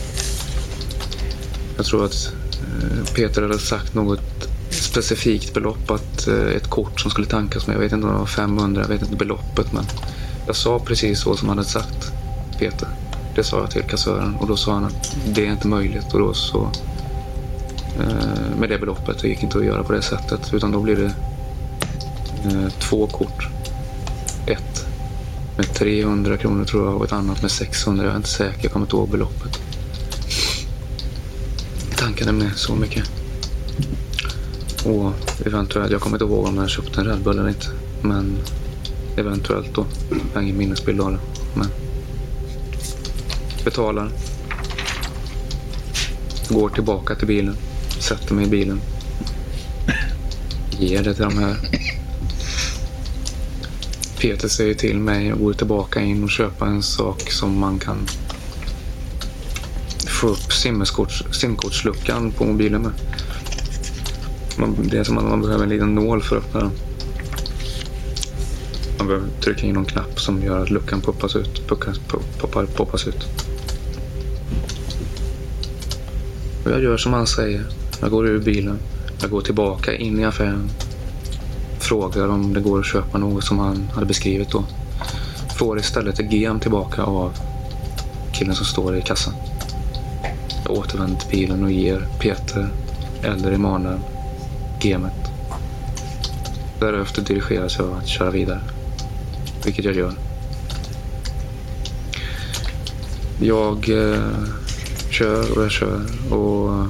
Jag tror att eh, Peter hade sagt något specifikt belopp, att eh, ett kort som skulle tankas med. Jag vet inte om det var 500, jag vet inte beloppet men jag sa precis så som han hade sagt Peter. Det sa jag till kassören och då sa han att det är inte möjligt och då så eh, med det beloppet det gick inte att göra på det sättet utan då blir det Eh, två kort. Ett med 300 kronor tror jag och ett annat med 600. Jag är inte säker, jag kommer inte ihåg beloppet. Tanken är med så mycket. Och eventuellt, jag kommer inte ihåg om jag köpte en Red Bull eller inte. Men eventuellt då. Jag har ingen minnesbild av det. Men betalar. Går tillbaka till bilen. Sätter mig i bilen. Ger det till de här. Peter säger till mig att gå tillbaka in och köpa en sak som man kan få upp simkortsluckan på mobilen med. Man, det är som att man behöver en liten nål för att öppna den. Man behöver trycka in någon knapp som gör att luckan poppas ut. Puckas, poppar, poppas ut. Och jag gör som han säger. Jag går ur bilen. Jag går tillbaka in i affären. Frågar om det går att köpa något som han hade beskrivit då. Får istället ett gem tillbaka av killen som står i kassan. Jag återvänder till bilen och ger Peter eller Emanuel gemet. Därefter dirigeras jag att köra vidare. Vilket jag gör. Jag eh, kör och jag kör och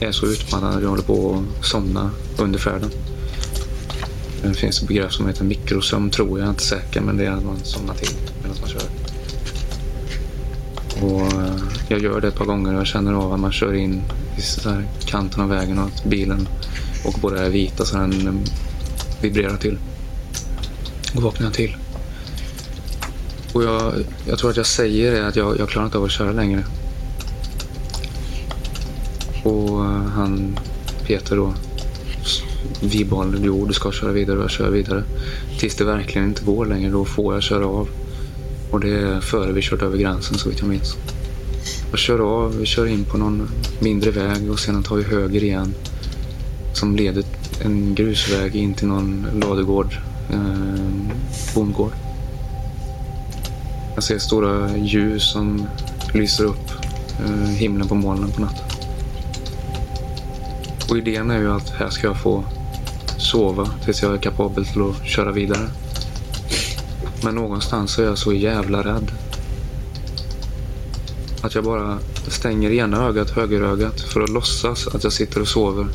är så utmattad att jag håller på att somna under färden. Det finns ett begrepp som heter mikrosömn tror jag, jag är inte säker, men det är att man somnar till medan man kör. Och eh, jag gör det ett par gånger och jag känner av att man kör in i kanten av vägen och att bilen och både är vita så den eh, vibrerar till. Och vaknar jag till. Och jag, jag tror att jag säger det att jag, jag klarar inte av att köra längre. Och eh, han, Peter då, vidhåller jo du ska köra vidare och jag kör vidare. Tills det verkligen inte går längre, då får jag köra av. Och det är före vi kört över gränsen så vitt jag minns. Jag kör av, vi kör in på någon mindre väg och sedan tar vi höger igen. Som leder en grusväg in till någon ladugård, eh, bondgård. Jag ser stora ljus som lyser upp eh, himlen på molnen på natten. Och idén är ju att här ska jag få sova tills jag är kapabel till att köra vidare. Men någonstans är jag så jävla rädd. Att jag bara stänger ena ögat, högerögat, för att låtsas att jag sitter och sover.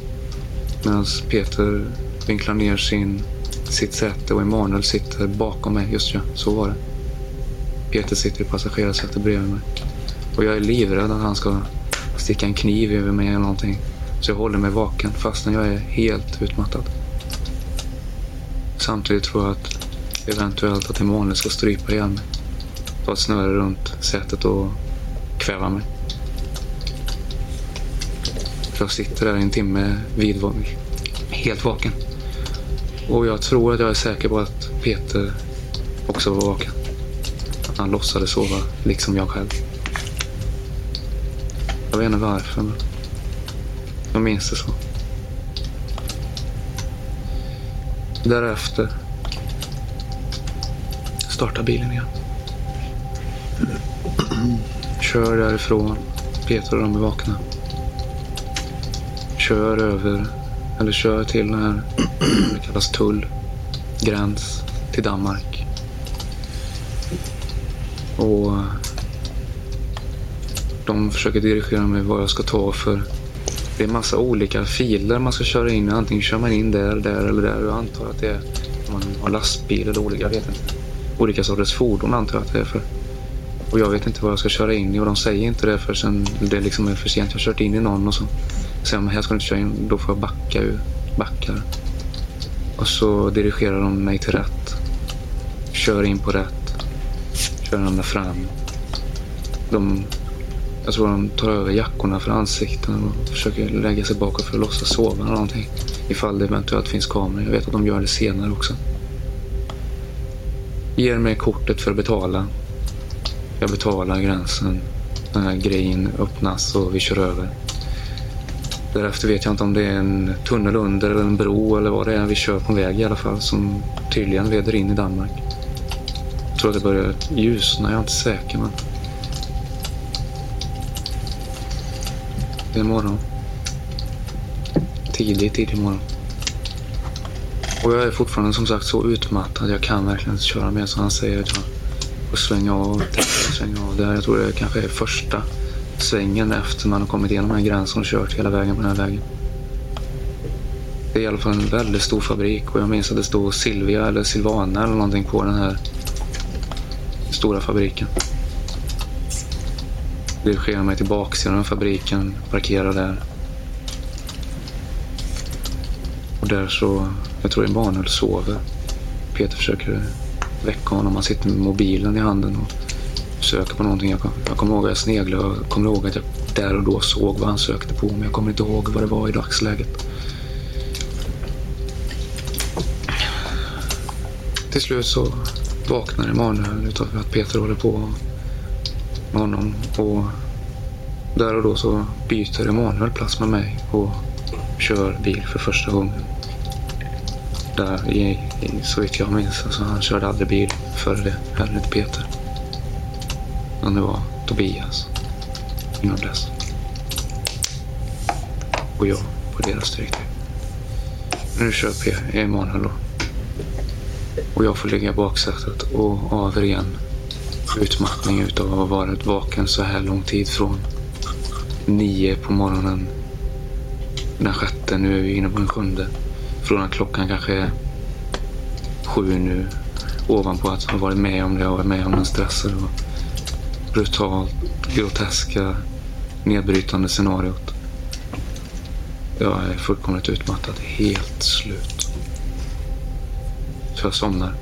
Medan Peter vinklar ner sin, sitt säte och Emanuel sitter bakom mig. Just ja, så var det. Peter sitter i passagerarsätet bredvid mig. Och jag är livrädd att han ska sticka en kniv över mig eller någonting. Så jag håller mig vaken fastän jag är helt utmattad. Samtidigt tror jag att eventuellt att Emanuel ska strypa ihjäl mig. Ta ett snöre runt sätet och kväva mig. För jag sitter där i en timme vid, helt vaken. Och jag tror att jag är säker på att Peter också var vaken. Att han låtsades sova, liksom jag själv. Jag vet inte varför, men jag minns det så. Därefter startar bilen igen. Kör därifrån. Peter och de är vakna. Kör över, eller kör till den här, det kallas tull, gräns till Danmark. Och de försöker dirigera mig vad jag ska ta för det är massa olika filer man ska köra in. Antingen kör man in där, där eller där. Jag antar att det är om man har lastbil eller olika, jag vet inte. Olika sorters fordon antar jag att det är för. Och jag vet inte vad jag ska köra in i och de säger inte det förrän det liksom är för sent. Jag har kört in i någon och så säger de här ska du inte köra in. Då får jag backa ur. Backar. Och så dirigerar de mig till rätt. Kör in på rätt. Kör ända fram. De jag tror de tar över jackorna för ansikten och försöker lägga sig bakåt för att låtsas sova eller någonting. Ifall det eventuellt finns kameror. Jag vet att de gör det senare också. Ger mig kortet för att betala. Jag betalar gränsen. Den här grejen öppnas och vi kör över. Därefter vet jag inte om det är en tunnel under eller en bro eller vad det är. Vi kör på en väg i alla fall som tydligen leder in i Danmark. Jag tror att det börjar ljusna, jag är inte säker men Det morgon. Tidig, tidig morgon. Och jag är fortfarande som sagt så utmattad. Jag kan verkligen inte köra mer. Så han säger att jag får svänga av, svänga av där. Jag tror det kanske är första svängen efter man har kommit igenom den här gränsen och kört hela vägen på den här vägen. Det är i alla fall en väldigt stor fabrik och jag minns att det stod Silvia eller Silvana eller någonting på den här stora fabriken. Dirigerar mig till baksidan av fabriken, parkerar där. Och där så, jag tror Emanuel sover. Peter försöker väcka honom. Han sitter med mobilen i handen och söker på någonting. Jag, jag kommer ihåg att jag sneglade och kommer ihåg att jag där och då såg vad han sökte på. Men jag kommer inte ihåg vad det var i dagsläget. Till slut så vaknar Emanuel utav att Peter håller på honom. Och där och då så byter Emanuel plats med mig och kör bil för första gången. Där i, i, så vitt jag minns. Alltså, han körde aldrig bil före det. Heller inte Peter. Men det var Tobias innan dess. Och jag på deras direktiv. Nu kör P- Emanuel då. Och jag får ligga i baksätet och av igen utmattning utav att ha varit vaken så här lång tid från nio på morgonen den sjätte, nu är vi inne på den sjunde. Från att klockan kanske är sju nu. Ovanpå att ha varit med om det, jag har varit med om den stressen och brutalt, groteska, nedbrytande scenariot. Jag är fullkomligt utmattad, helt slut. Så jag somnar.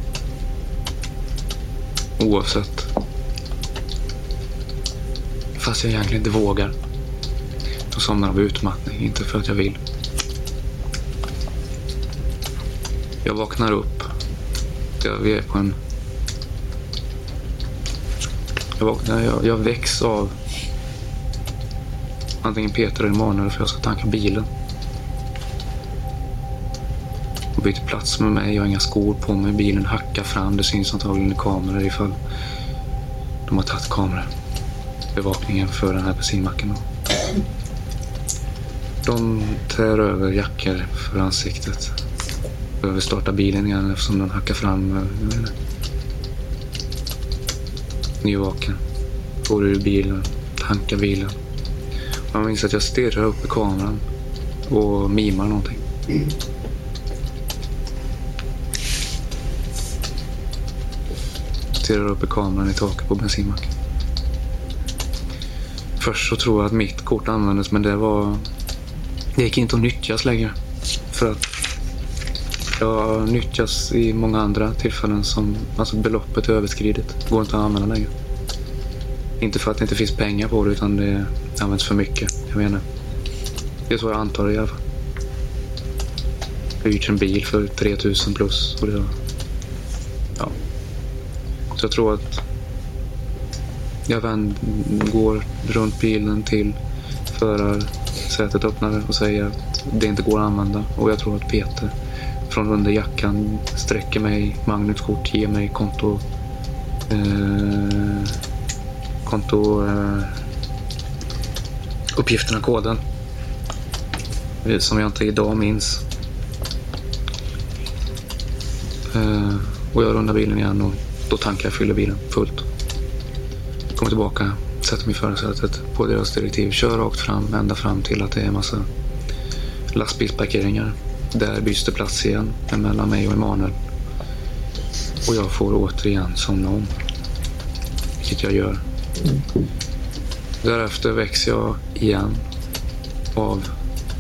Oavsett. Fast jag egentligen inte vågar. Jag somnar av utmattning, inte för att jag vill. Jag vaknar upp. Jag, vi är på en... Jag, vaknar, jag, jag väcks av antingen Peter eller Emanuel för jag ska tanka bilen. Och byter plats med mig. Jag har inga skor på mig. Bilen hackar fram. Det syns antagligen i kameror ifall de har tagit kameror. Bevakningen för den här bensinmacken. De tär över jackor för ansiktet. Behöver starta bilen igen eftersom den hackar fram. Eh, nyvaken. Går ur bilen. Tankar bilen. Jag minns att jag stirrar upp i kameran och mimar någonting. Stirrar upp i kameran i taket på bensinmacken. Först så tror jag att mitt kort användes men det var... Det gick inte att nyttjas längre. För att jag nyttjas i många andra tillfällen som alltså beloppet är överskridet. Går inte att använda längre. Inte för att det inte finns pengar på det utan det används för mycket. Jag menar. Det är så jag antar det i alla fall. Jag har hyrt en bil för 3000 plus. Och det var... Ja. Så jag tror att jag vänd, går runt bilen till förarsätet öppnar och säger att det inte går att använda. Och jag tror att Peter från under jackan sträcker mig Magnus kort, ger mig konto... Eh, konto... Eh, uppgifterna, koden. Eh, som jag inte idag minns. Eh, och jag rundar bilen igen och då tankar jag fyller bilen fullt. Kommer tillbaka, sätter mig i förarsätet på deras direktiv. Kör rakt fram, ända fram till att det är en massa lastbilsparkeringar. Där byts det plats igen mellan mig och Emanuel. Och jag får återigen somna om. Vilket jag gör. Därefter väcks jag igen av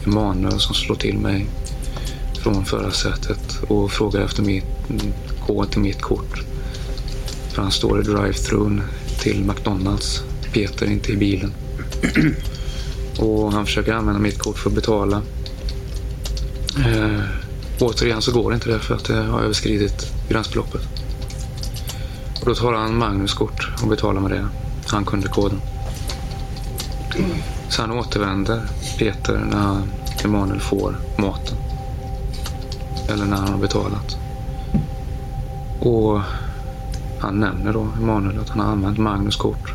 Emanuel som slår till mig från förarsätet och frågar efter mitt kod till mitt kort. För han står i drive-thrun till McDonalds. Peter är inte i bilen. Och han försöker använda mitt kort för att betala. Eh, återigen så går inte det för att det har överskridit gränsbeloppet. Och då tar han Magnus kort och betalar med det. Han kunde koden. Sen återvänder Peter när Emanuel får maten. Eller när han har betalat. Och han nämner då Emanuel att han har använt Magnus kort.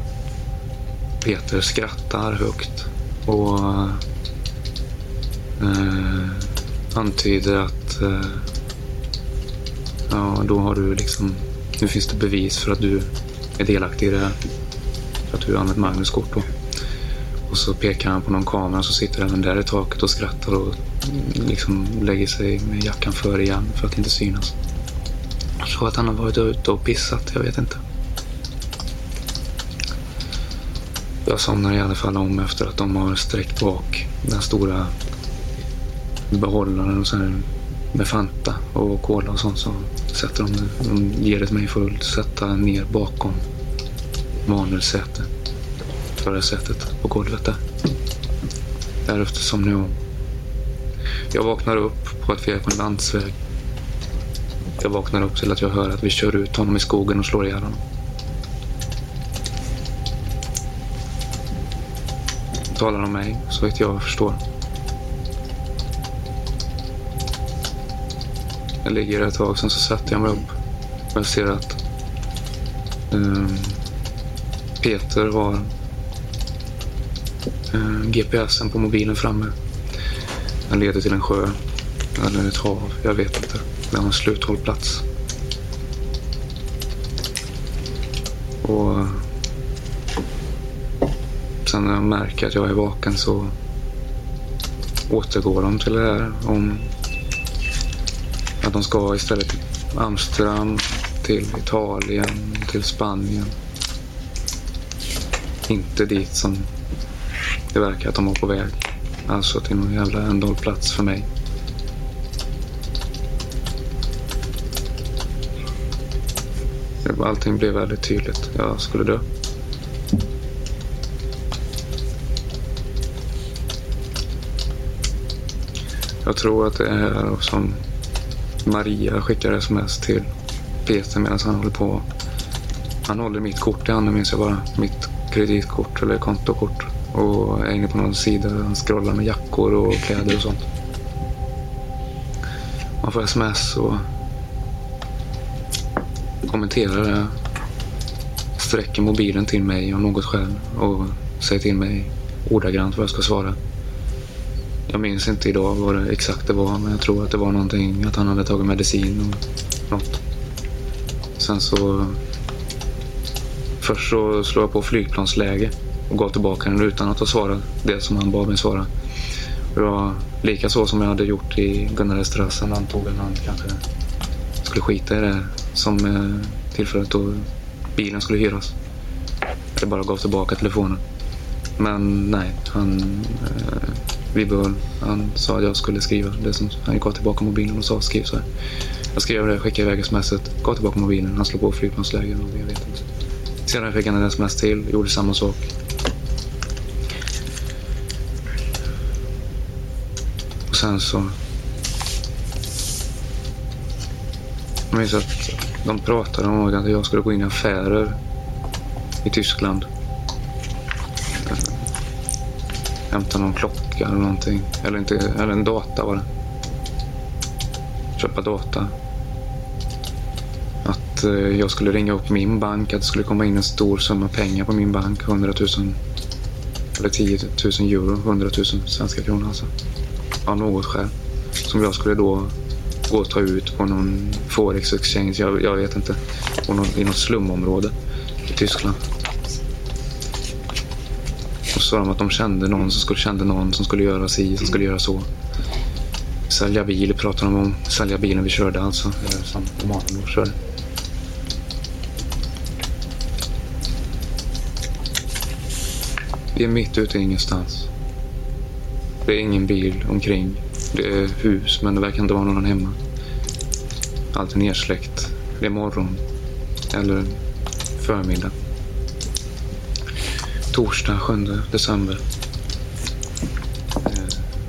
Peter skrattar högt och eh, antyder att eh, ja, då har du liksom, nu finns det bevis för att du är delaktig i det här. För att du har använt Magnus kort då. Och så pekar han på någon kamera så sitter även där i taket och skrattar och mm, liksom lägger sig med jackan före igen för att inte synas. Jag tror att han har varit ute och pissat, jag vet inte. Jag somnar i alla fall om efter att de har sträckt bak den stora behållaren och så här med Fanta och Cola och sånt. Så sätter de, de ger det till mig för att sätta ner bakom Manuels säte. Förarsätet på golvet där. Därefter somnar jag om. Jag vaknar upp på att vi är på en landsväg. Jag vaknar upp till att jag hör att vi kör ut honom i skogen och slår ihjäl honom. Talar om mig, så vet jag förstår. Jag ligger ett tag, sen så sätter jag mig upp. Och jag ser att um, Peter har ehm, um, GPSen på mobilen framme. Den leder till en sjö. Eller ett hav, jag vet inte. Det har en sluthållplats. Och sen när jag märker att jag är vaken så återgår de till det här om att de ska istället till Amsterdam, till Italien, till Spanien. Inte dit som det verkar att de var på väg. Alltså till någon jävla ändhållplats för mig. Allting blev väldigt tydligt. Jag skulle dö. Jag tror att det är här som Maria skickar sms till Peter medan han håller på. Han håller mitt kort i handen minns jag bara. Mitt kreditkort eller kontokort. Och är inne på någon sida där han scrollar med jackor och kläder och sånt. Man får sms och kommenterar det. Sträcker mobilen till mig av något skäl och säger till mig ordagrant vad jag ska svara. Jag minns inte idag vad det exakt det var, men jag tror att det var någonting att han hade tagit medicin och något. Sen så... Först så slår jag på flygplansläge och gav tillbaka den utan att ha svarat det som han bad mig svara. Det var lika så som jag hade gjort i Gunnaresterrassen. Antog han kanske skulle skita i det som eh, tillfället då bilen skulle hyras. Eller bara gav tillbaka telefonen. Men nej, han... Eh, vi. Han sa att jag skulle skriva det som han gav tillbaka mobilen och sa skriv så här. Jag skrev det, skickade iväg smset, gav tillbaka mobilen. Han slog på flygplansläge och jag vet inte. Sedan fick han en sms till, gjorde samma sak. Och sen så... Jag minns att de pratade om att jag skulle gå in i affärer i Tyskland. Hämta någon klocka eller någonting. Eller, inte, eller en data var det. Köpa data. Att eh, jag skulle ringa upp min bank. Att det skulle komma in en stor summa pengar på min bank. 100 000 eller 10 000 euro. 100 000 svenska kronor alltså. Av något skäl. Som jag skulle då gå och ta ut på någon Forex exchange. Jag, jag vet inte. På någon, I något slumområde i Tyskland. Och så sa de att de kände någon som skulle, kände någon som skulle göra si, som skulle göra så. Sälja bil pratade de om. Sälja bilen vi körde alltså. Eller som mannen körde. Vi är mitt ute i ingenstans. Det är ingen bil omkring. Det är hus, men det verkar inte vara någon hemma. Allt är nersläckt. Det är morgon. Eller förmiddag. Torsdag 7 december.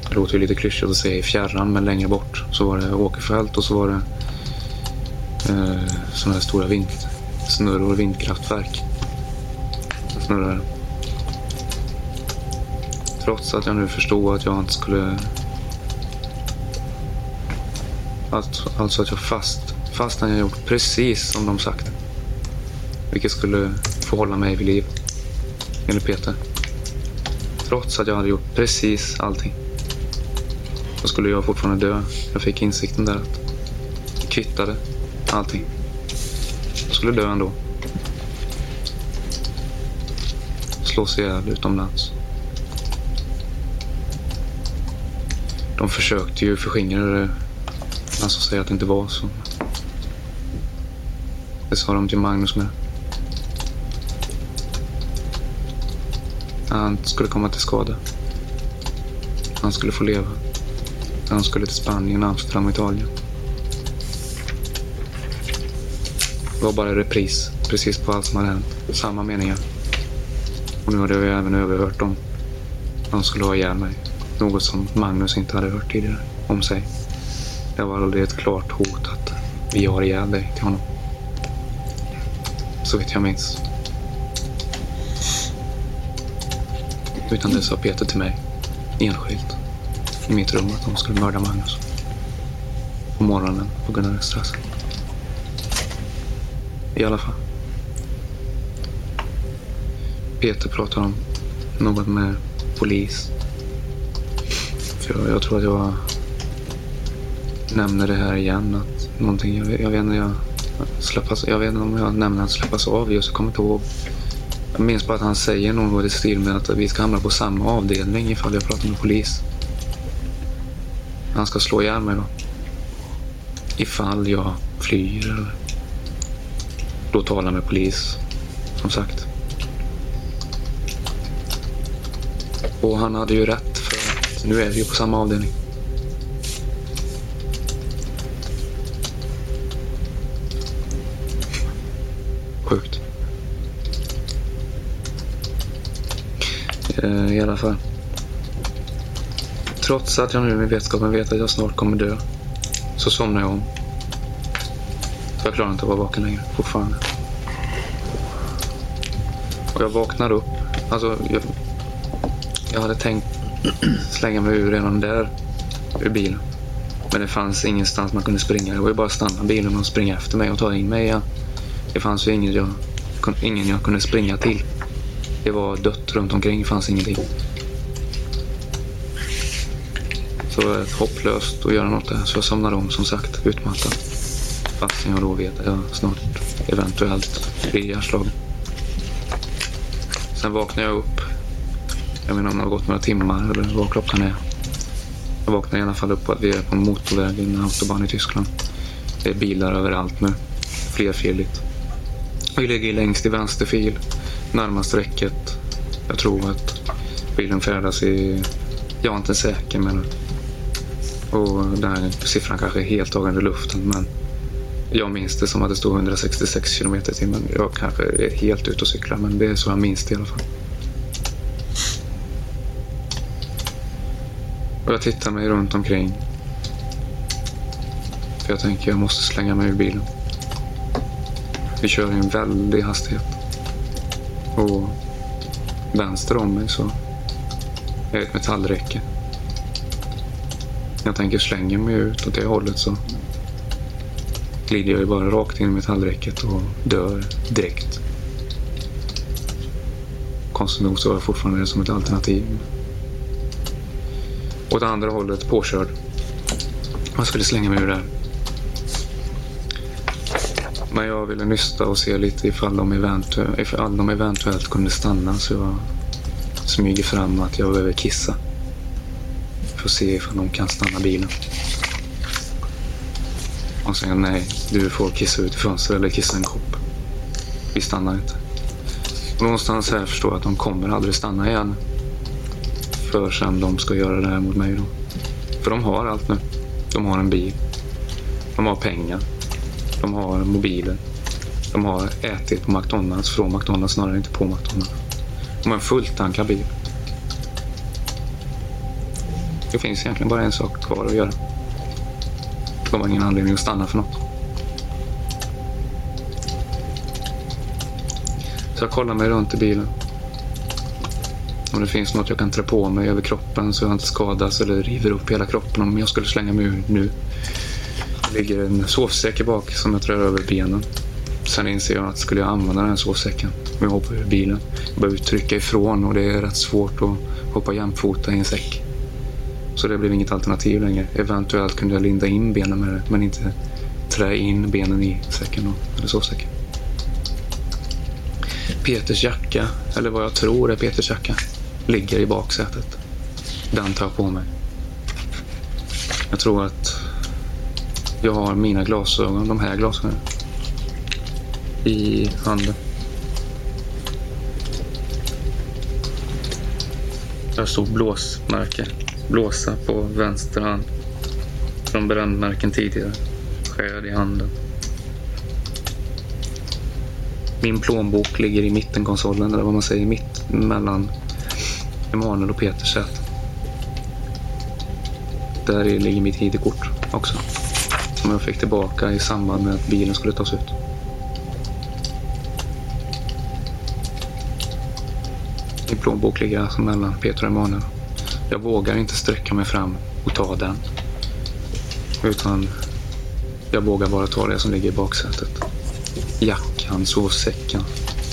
Det låter ju lite klyschigt att säga i fjärran, men längre bort så var det åkerfält och så var det eh, sådana här stora vindsnurror, vindkraftverk. Snurrar. Trots att jag nu förstod att jag inte skulle... Alltså, alltså att jag fast, fastän jag gjort precis som de sagt. Vilket skulle få hålla mig vid liv. Enligt Peter. Trots att jag hade gjort precis allting. Så skulle jag fortfarande dö. Jag fick insikten där att det kvittade allting. Jag skulle dö ändå. slås ihjäl utomlands. De försökte ju förskingra det som säger att det inte var så. Det sa de till Magnus med. Han skulle komma till skada. Han skulle få leva. Han skulle till Spanien, Amsterdam och Italien. Det var bara en repris precis på allt som hade hänt. Samma meningar. Och nu hade jag även överhört dem. De skulle ha ihjäl mig. Något som Magnus inte hade hört tidigare om sig. Det var aldrig ett klart hot att vi har ihjäl dig till honom. Så vitt jag minns. Utan det sa Peter till mig, enskilt, i mitt rum att de skulle mörda Magnus. På morgonen på Gunnar Östras. I alla fall. Peter pratar om något med polis. För jag, jag tror att jag nämner det här igen. Att någonting, jag, jag vet inte, jag, släppas, jag vet inte om jag nämner att släppas av just. Jag kommer inte ihåg. Jag minns bara att han säger något i stil med att vi ska hamna på samma avdelning ifall jag pratar med polis. Han ska slå ihjäl mig då. Ifall jag flyr eller då han med polis. Som sagt. Och han hade ju rätt för att nu är vi ju på samma avdelning. Eh, I alla fall. Trots att jag nu med vetskapen vet att jag snart kommer dö så somnar jag om. Så jag klarar inte att vara vaken längre fortfarande. Och jag vaknar upp. Alltså, jag, jag hade tänkt slänga mig ur redan där, ur bilen. Men det fanns ingenstans man kunde springa. Det var ju bara att stanna bilen och springa efter mig och ta in mig igen. Det fanns ju ingen jag, ingen jag kunde springa till. Det var dött runt omkring, fanns ingenting. Så det var hopplöst att göra något där. Så jag somnade om som sagt, utmattad. Fastän jag då vet att jag snart eventuellt blir ihjälslagen. Sen vaknade jag upp. Jag vet inte om det har gått några timmar eller vad klockan är. Jag vaknade i alla fall upp att vi är på en motorväg i en autobahn i Tyskland. Det är bilar överallt nu. Flerfiligt. Vi ligger längst i vänster fil. Närmast räcket. Jag tror att bilen färdas i... Jag är inte säker men... Och den här siffran kanske är helt tagen i luften men... Jag minns det som att det stod 166 kilometer i timmen. Jag kanske är helt ute och cyklar men det är så jag minns det i alla fall. Och jag tittar mig runt omkring. För jag tänker jag måste slänga mig ur bilen. Vi kör i en väldig hastighet. Och vänster om mig så är det ett metallräcke. Jag tänker slänga mig ut åt det hållet så glider jag ju bara rakt in i metallräcket och dör direkt. Konstigt nog så var jag fortfarande det som ett alternativ. Åt andra hållet påkörd. Jag skulle slänga mig ur där. Men jag ville nysta och se lite ifall de, eventuellt, ifall de eventuellt kunde stanna så jag smyger fram att jag behöver kissa. För att se ifall de kan stanna bilen. Och säger nej, du får kissa ut i fönstret eller kissa en kopp. Vi stannar inte. Och någonstans här förstår jag att de kommer aldrig stanna igen. Förrän de ska göra det här mot mig då. För de har allt nu. De har en bil. De har pengar. De har mobiler. De har ätit på McDonalds, från McDonalds snarare inte på McDonalds. De har en fulltankad bil. Det finns egentligen bara en sak kvar att göra. De har ingen anledning att stanna för något. Så jag kollar mig runt i bilen. Om det finns något jag kan trä på mig över kroppen så jag inte skadas eller river upp hela kroppen om jag skulle slänga mig ur nu. Det ligger en sovsäck bak som jag trär över benen. Sen inser jag att skulle jag använda den här sovsäcken om jag hoppar ur bilen. Jag behöver trycka ifrån och det är rätt svårt att hoppa jämfota i en säck. Så det blev inget alternativ längre. Eventuellt kunde jag linda in benen med det men inte trä in benen i säcken då, eller sovsäcken. Peters jacka, eller vad jag tror är Peters jacka, ligger i baksätet. Den tar jag på mig. Jag tror att jag har mina glasögon, de här glasögonen, i handen. Jag stod blåsmärke, blåsa på vänster hand. Från brännmärken tidigare. Skär i handen. Min plånbok ligger i mittenkonsolen, eller vad man säger, mitt mellan Emanuel och Peters säte. Där ligger mitt ID-kort också. Som jag fick tillbaka i samband med att bilen skulle tas ut. Min plånbok ligger alltså mellan Peter och Emanuel. Jag vågar inte sträcka mig fram och ta den. Utan jag vågar bara ta det som ligger i baksätet. Jackan, sovsäcken.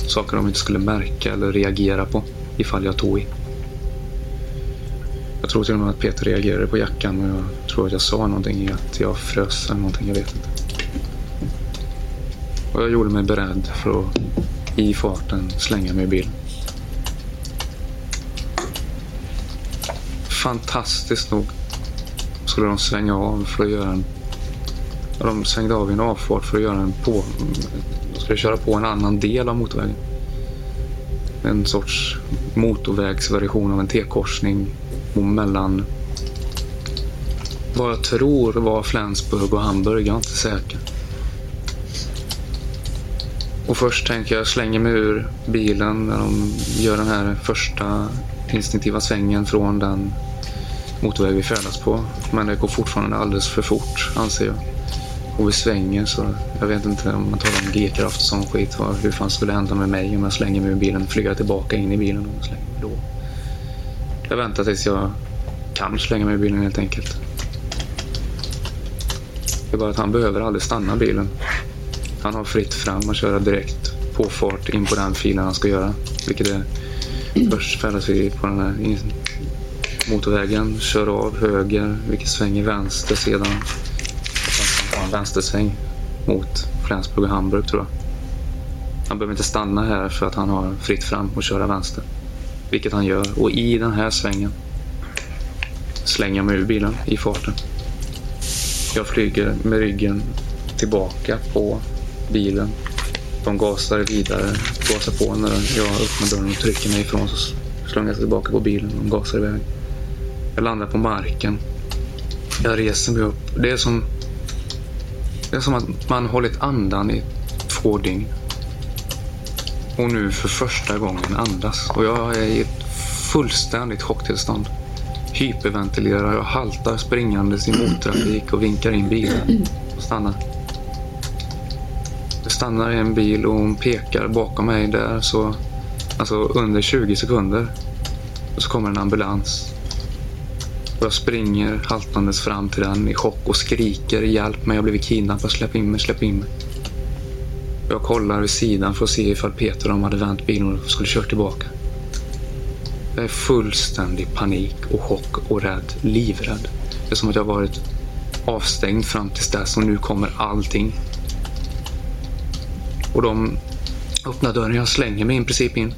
Saker de inte skulle märka eller reagera på ifall jag tog i. Jag tror till och med att Peter reagerade på jackan och jag tror att jag sa någonting i att jag frös eller någonting, jag vet inte. Och jag gjorde mig beredd för att i farten slänga mig i bilen. Fantastiskt nog skulle de svänga av för att göra en... De svängde av i en avfart för att göra en på... De skulle köra på en annan del av motorvägen. En sorts motorvägsversion av en T-korsning mellan vad jag tror var Flensburg och Hamburg. Jag är inte säker. Och först tänker jag slänga mig ur bilen när de gör den här första instinktiva svängen från den motorväg vi färdas på. Men det går fortfarande alldeles för fort anser jag. Och vi svänger så jag vet inte om man talar om G-kraft och sån skit. Hur fan skulle det hända med mig om jag slänger mig ur bilen? Flyger jag tillbaka in i bilen och slänger mig då? Jag väntar tills jag kan slänga mig i bilen helt enkelt. Det är bara att han behöver aldrig stanna bilen. Han har fritt fram att köra direkt på fart in på den filen han ska göra. Vilket är först färdas vi på den här motorvägen, kör av höger, vilket svänger vänster sedan. En vänstersväng mot Flensburg och Hamburg tror jag. Han behöver inte stanna här för att han har fritt fram och köra vänster. Vilket han gör. Och i den här svängen slänger jag mig ur bilen i farten. Jag flyger med ryggen tillbaka på bilen. De gasar vidare, gasar på när jag öppnar dörren och trycker mig ifrån så slungas jag tillbaka på bilen och de gasar iväg. Jag landar på marken. Jag reser mig upp. Det är som, det är som att man hållit andan i två dygn. Och nu för första gången andas. Och jag är i ett fullständigt chocktillstånd. Hyperventilerar, jag haltar springandes i mottrafik och vinkar in bilen. Och stannar. Det stannar en bil och hon pekar bakom mig där så alltså under 20 sekunder. Och så kommer en ambulans. Och jag springer haltandes fram till den i chock och skriker hjälp mig, jag har blivit kidnappad, släpp in mig, släpp in mig. Jag kollar vid sidan för att se ifall Peter och de hade vänt bilen och skulle kört tillbaka. Jag är fullständig panik och chock och rädd, livrädd. Det är som att jag varit avstängd fram tills dess och nu kommer allting. Och de öppnar dörren, jag slänger mig i princip in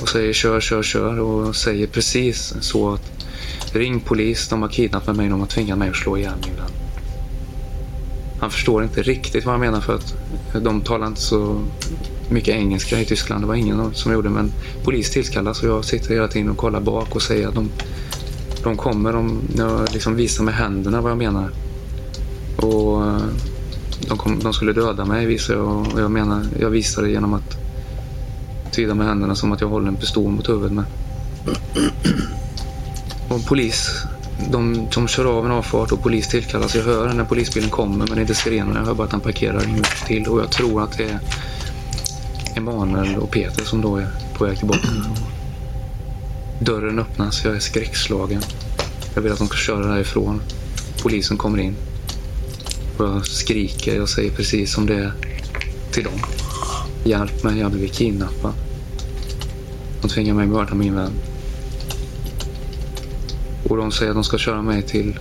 och säger kör, kör, kör och säger precis så att ring polis, de har kidnappat mig, de har tvingat mig att slå ihjäl min vän. Han förstår inte riktigt vad jag menar för att de talar inte så mycket engelska i Tyskland. Det var ingen som gjorde men polis tillkallas och jag sitter hela tiden och kollar bak och säger att de, de kommer. De, jag liksom visar med händerna vad jag menar. Och eh, de, kom, de skulle döda mig visar jag och jag menar, jag visar det genom att tyda med händerna som att jag håller en pistol mot huvudet med. Och polis, de, de kör av en avfart och polis tillkallas. Jag hör när polisbilen kommer men det är inte sirenerna. Jag hör bara att han parkerar en minut till och jag tror att det är Emanuel och Peter som då är på väg tillbaka. Dörren öppnas, jag är skräckslagen. Jag vill att de ska köra därifrån. Polisen kommer in. Och jag skriker, jag säger precis som det är till dem. Hjälp mig, jag har blivit kidnappad. De tvingar mig mörda min vän. Och de säger att de ska köra mig till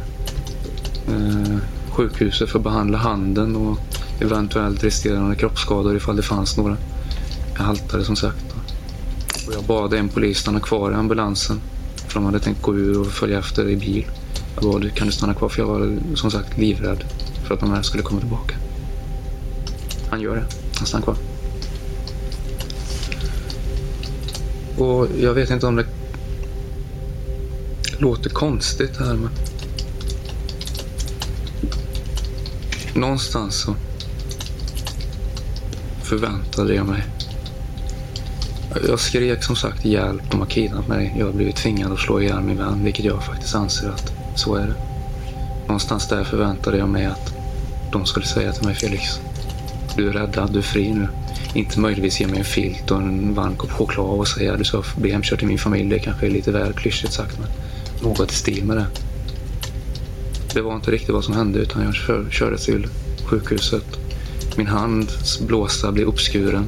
eh, sjukhuset för att behandla handen och eventuellt resterande kroppsskador ifall det fanns några. Jag haltade som sagt. Och jag bad en polis stanna kvar i ambulansen. För de hade tänkt gå ur och följa efter i bil. Jag bad, kan du stanna kvar? För jag var som sagt livrädd för att de här skulle komma tillbaka. Han gör det. Han stannar kvar. Och jag vet inte om det låter konstigt här men... Någonstans så förväntade jag mig. Jag skrek som sagt hjälp, de har kidnappat mig. Jag har blivit tvingad att slå ihjäl min vän, vilket jag faktiskt anser att så är det. Någonstans där förväntade jag mig att de skulle säga till mig Felix, du är räddad, du är fri nu. Inte möjligtvis ge mig en filt och en varm kopp choklad och säga du ska bli hemkörd till min familj. Det kanske är lite väl klyschigt sagt men något i stil med det. Det var inte riktigt vad som hände utan jag kör, körde till sjukhuset. Min hands blåsa blev uppskuren.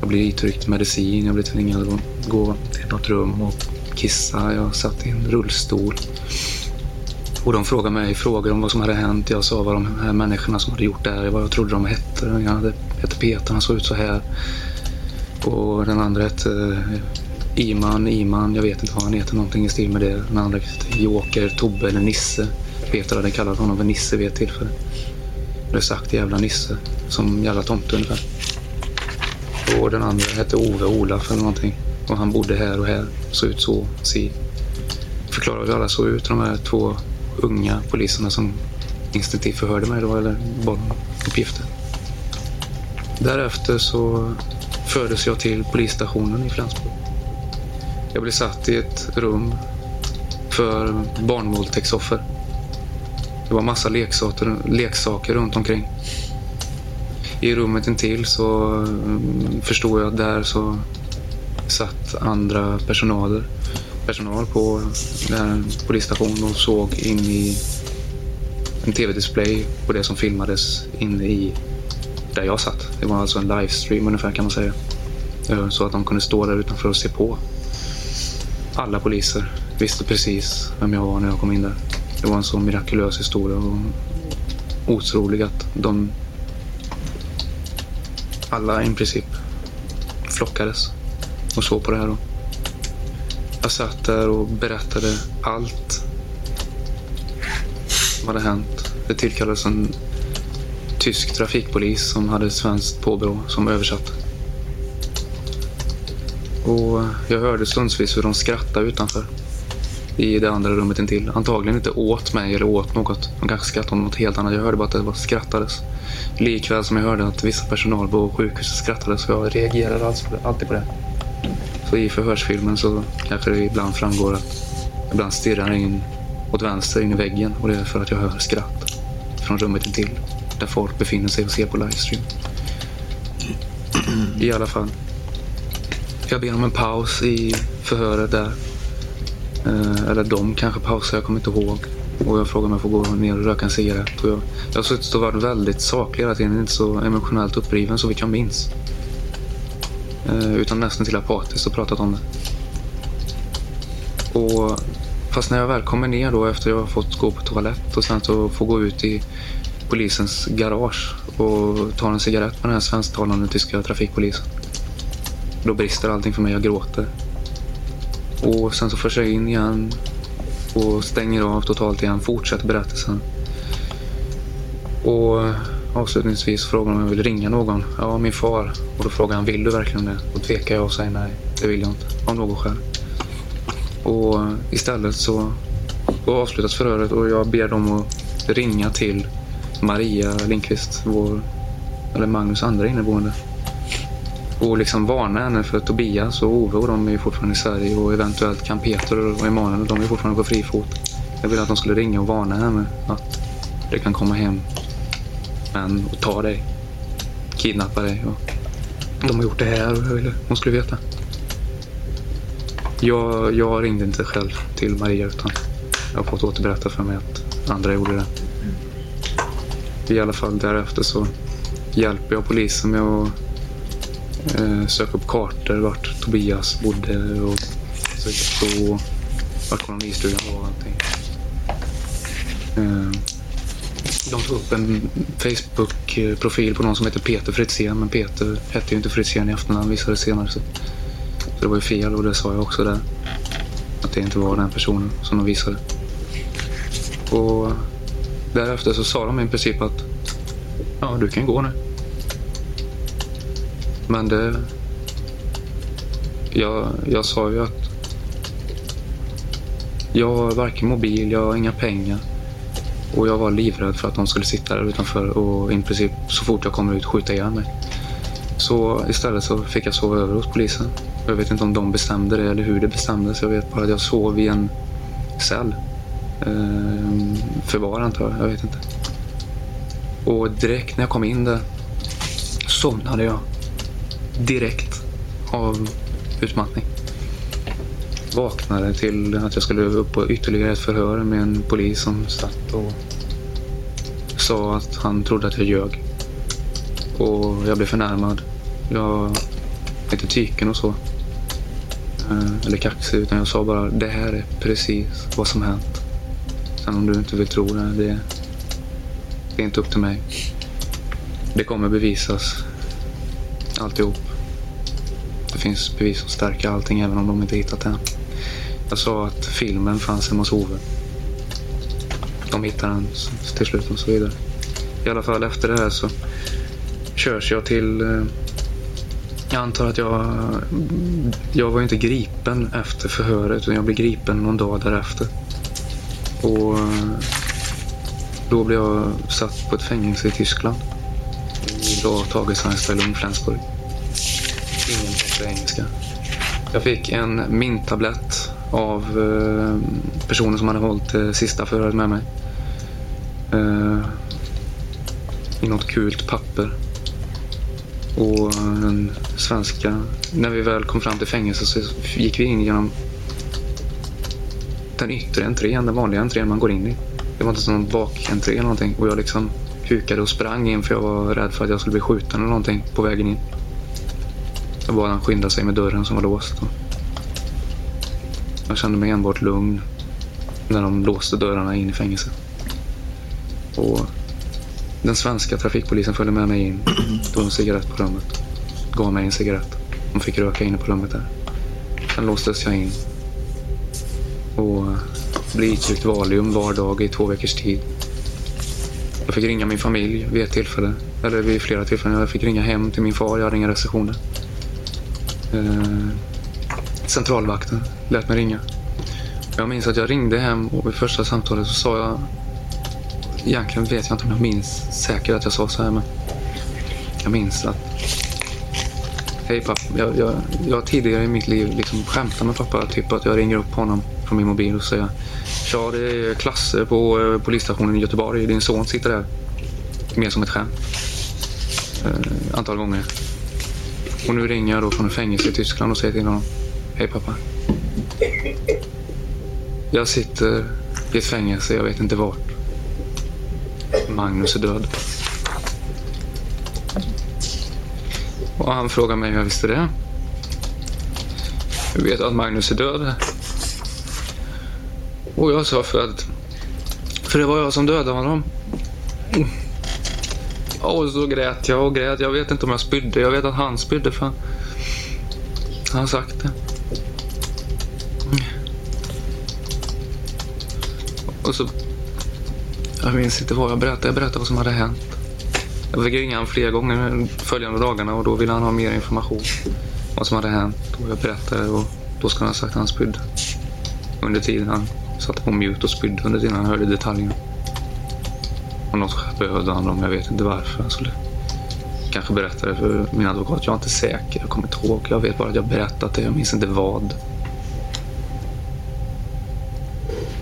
Jag blev itryckt medicin. Jag blev tvingad att gå till något rum och kissa. Jag satt i en rullstol. Och de frågade mig frågor om vad som hade hänt. Jag sa vad de här människorna som hade gjort det här, vad jag trodde de hette. Jag ena hette Peter, han såg ut så här. Och den andra hette Iman, Iman, jag vet inte vad han heter, någonting i stil med det. Den andra hette Joker, Tobbe eller Nisse. Peter hade kallat honom för Nisse vid ett tillfälle. Det sagt jävla Nisse, som jävla tomte ungefär. Och den andra hette Ove Olaf eller någonting. Och han bodde här och här, såg ut så, si. Förklarade hur alla såg ut, de här två unga poliserna som instinktivt förhörde mig då, eller bad om uppgifter. Därefter så fördes jag till polisstationen i Flensburg. Jag blev satt i ett rum för barnvåldtäktsoffer. Det var massa leksaker, leksaker runt omkring. I rummet intill så mm, förstod jag att där så satt andra personaler, personal på den polisstationen och såg in i en tv-display på det som filmades inne i där jag satt. Det var alltså en livestream ungefär kan man säga. Eh, så att de kunde stå där utanför och se på. Alla poliser visste precis vem jag var när jag kom in där. Det var en så mirakulös historia och otrolig att de alla i princip flockades och såg på det här. Då. Jag satt där och berättade allt vad hade hänt. Det tillkallades en tysk trafikpolis som hade svenskt påbrå som översatte. Och eh, jag hörde stundsvis hur de skrattade utanför i det andra rummet intill. Antagligen inte åt mig eller åt något. De kanske skrattade om något helt annat. Jag hörde bara att det bara skrattades. Likväl som jag hörde att vissa personal på sjukhuset skrattade så jag reagerade alltid på det. Så i förhörsfilmen så kanske det ibland framgår att ibland stirrar in åt vänster in i väggen och det är för att jag hör skratt från rummet intill där folk befinner sig och ser på livestream. I alla fall. Jag ber om en paus i förhöret där. Eh, eller de kanske pausar, jag kommer inte ihåg. Och jag frågar om jag får gå ner och röka en cigarett. Och jag, jag har suttit och varit väldigt saklig hela tiden, inte så emotionellt uppriven så vitt jag minns. Eh, utan nästan till apatiskt och pratat om det. Och fast när jag väl kommer ner då efter jag har fått gå på toalett och sen så får gå ut i polisens garage och ta en cigarett med den här svensktalande tyska trafikpolisen. Då brister allting för mig, jag gråter. Och sen så förs jag in igen och stänger av totalt igen, fortsätter berättelsen. Och avslutningsvis frågar de om jag vill ringa någon. Ja, min far. Och då frågar han, vill du verkligen det? Då tvekar jag och säger nej, det vill jag inte. Av något skäl. Och istället så då avslutas förhöret och jag ber dem att ringa till Maria Lindqvist, vår, eller Magnus andra inneboende. Och liksom varna henne för Tobias och Ove och de är ju fortfarande i Sverige och eventuellt kan Peter och Emanuel, de är fortfarande på fri fot. Jag ville att de skulle ringa och varna henne att det kan komma hem män och ta dig. Kidnappa dig. Och de har gjort det här och jag ville hon skulle veta. Jag, jag ringde inte själv till Maria utan jag har fått återberätta för mig att andra gjorde det. I alla fall därefter så hjälper jag polisen med att Eh, söka upp kartor vart Tobias bodde och söka förstå vart kolonistugan var och allting. Eh, de tog upp en Facebook-profil på någon som heter Peter Fritzén men Peter hette ju inte Fritzén i efternamn visade det senare. Så Så det var ju fel och det sa jag också där. Att det inte var den personen som de visade. Och därefter så sa de i princip att ja, du kan gå nu. Men det... Jag, jag sa ju att jag har varken mobil, jag har inga pengar. Och jag var livrädd för att de skulle sitta där utanför och i princip så fort jag kommer ut skjuta ihjäl mig. Så istället så fick jag sova över hos polisen. Jag vet inte om de bestämde det eller hur det bestämdes. Jag vet bara att jag sov i en cell. Ehm, förvar antar jag, jag vet inte. Och direkt när jag kom in där somnade jag. Direkt av utmattning. Vaknade till att jag skulle upp på ytterligare ett förhör med en polis som satt och sa att han trodde att jag ljög. Och jag blev förnärmad. Jag inte tyken och så. Eh, eller kaxig, utan jag sa bara det här är precis vad som hänt. Sen om du inte vill tro det, det, det är inte upp till mig. Det kommer bevisas. Alltihop. Det finns bevis som stärker allting även om de inte hittat det än. Jag sa att filmen fanns hemma hos Ove. De hittade den till slut och så vidare. I alla fall efter det här så körs jag till... Eh, jag antar att jag... Jag var ju inte gripen efter förhöret utan jag blev gripen någon dag därefter. Och eh, då blev jag satt på ett fängelse i Tyskland. I då Tagesheim Flensburg. Ingen pratar engelska. Jag fick en minttablett av eh, personen som hade hållit det sista förhöret med mig. Eh, I något kult papper. Och den svenska... När vi väl kom fram till fängelset så gick vi in genom den yttre entrén, den vanliga entrén man går in i. Det var inte som någon bakentré eller någonting. Och jag liksom hukade och sprang in för jag var rädd för att jag skulle bli skjuten eller någonting på vägen in. Jag bad han skynda sig med dörren som var låst. Och jag kände mig enbart lugn när de låste dörrarna in i fängelset. Och den svenska trafikpolisen följde med mig in. Tog en cigarett på rummet. Gav mig en cigarett. De fick röka inne på rummet där. Sen låstes jag in. Och blev itryckt Valium var dag i två veckors tid. Jag fick ringa min familj vid ett tillfälle. Eller vid flera tillfällen. Jag fick ringa hem till min far. Jag hade inga restriktioner. Eh, centralvakten lät mig ringa. Jag minns att jag ringde hem och vid första samtalet så sa jag... Egentligen vet jag inte om jag minns säkert att jag sa så här men... Jag minns att... Hej pappa. Jag, jag, jag har tidigare i mitt liv liksom skämtat med pappa. Typ att jag ringer upp honom från min mobil och säger Ja, det är klasser på eh, polisstationen i Göteborg. Din son sitter där. Mer som ett skämt. Eh, antal gånger. Och nu ringer jag då från en fängelse i Tyskland och säger till honom. Hej pappa. Jag sitter i ett fängelse, jag vet inte vart. Magnus är död. Och han frågar mig hur jag visste det. Du vet att Magnus är död. Och jag sa för att... För det var jag som dödade honom. Och så grät jag och grät. Jag vet inte om jag spydde. Jag vet att han spydde för han han har sagt det. Och så... Jag minns inte vad jag berättade. Jag berättade vad som hade hänt. Jag fick ringa honom flera gånger de följande dagarna och då ville han ha mer information. Vad som hade hänt. Och jag berättade och då skulle han ha sagt att han spydde. Under tiden han satte på mute och spydde under tiden han hörde detaljerna. Och något behövde han dem. Jag vet inte varför. Han skulle kanske berätta det för min advokat. Jag är inte säker. Jag kommer inte ihåg. Jag vet bara att jag berättat det. Jag minns inte vad.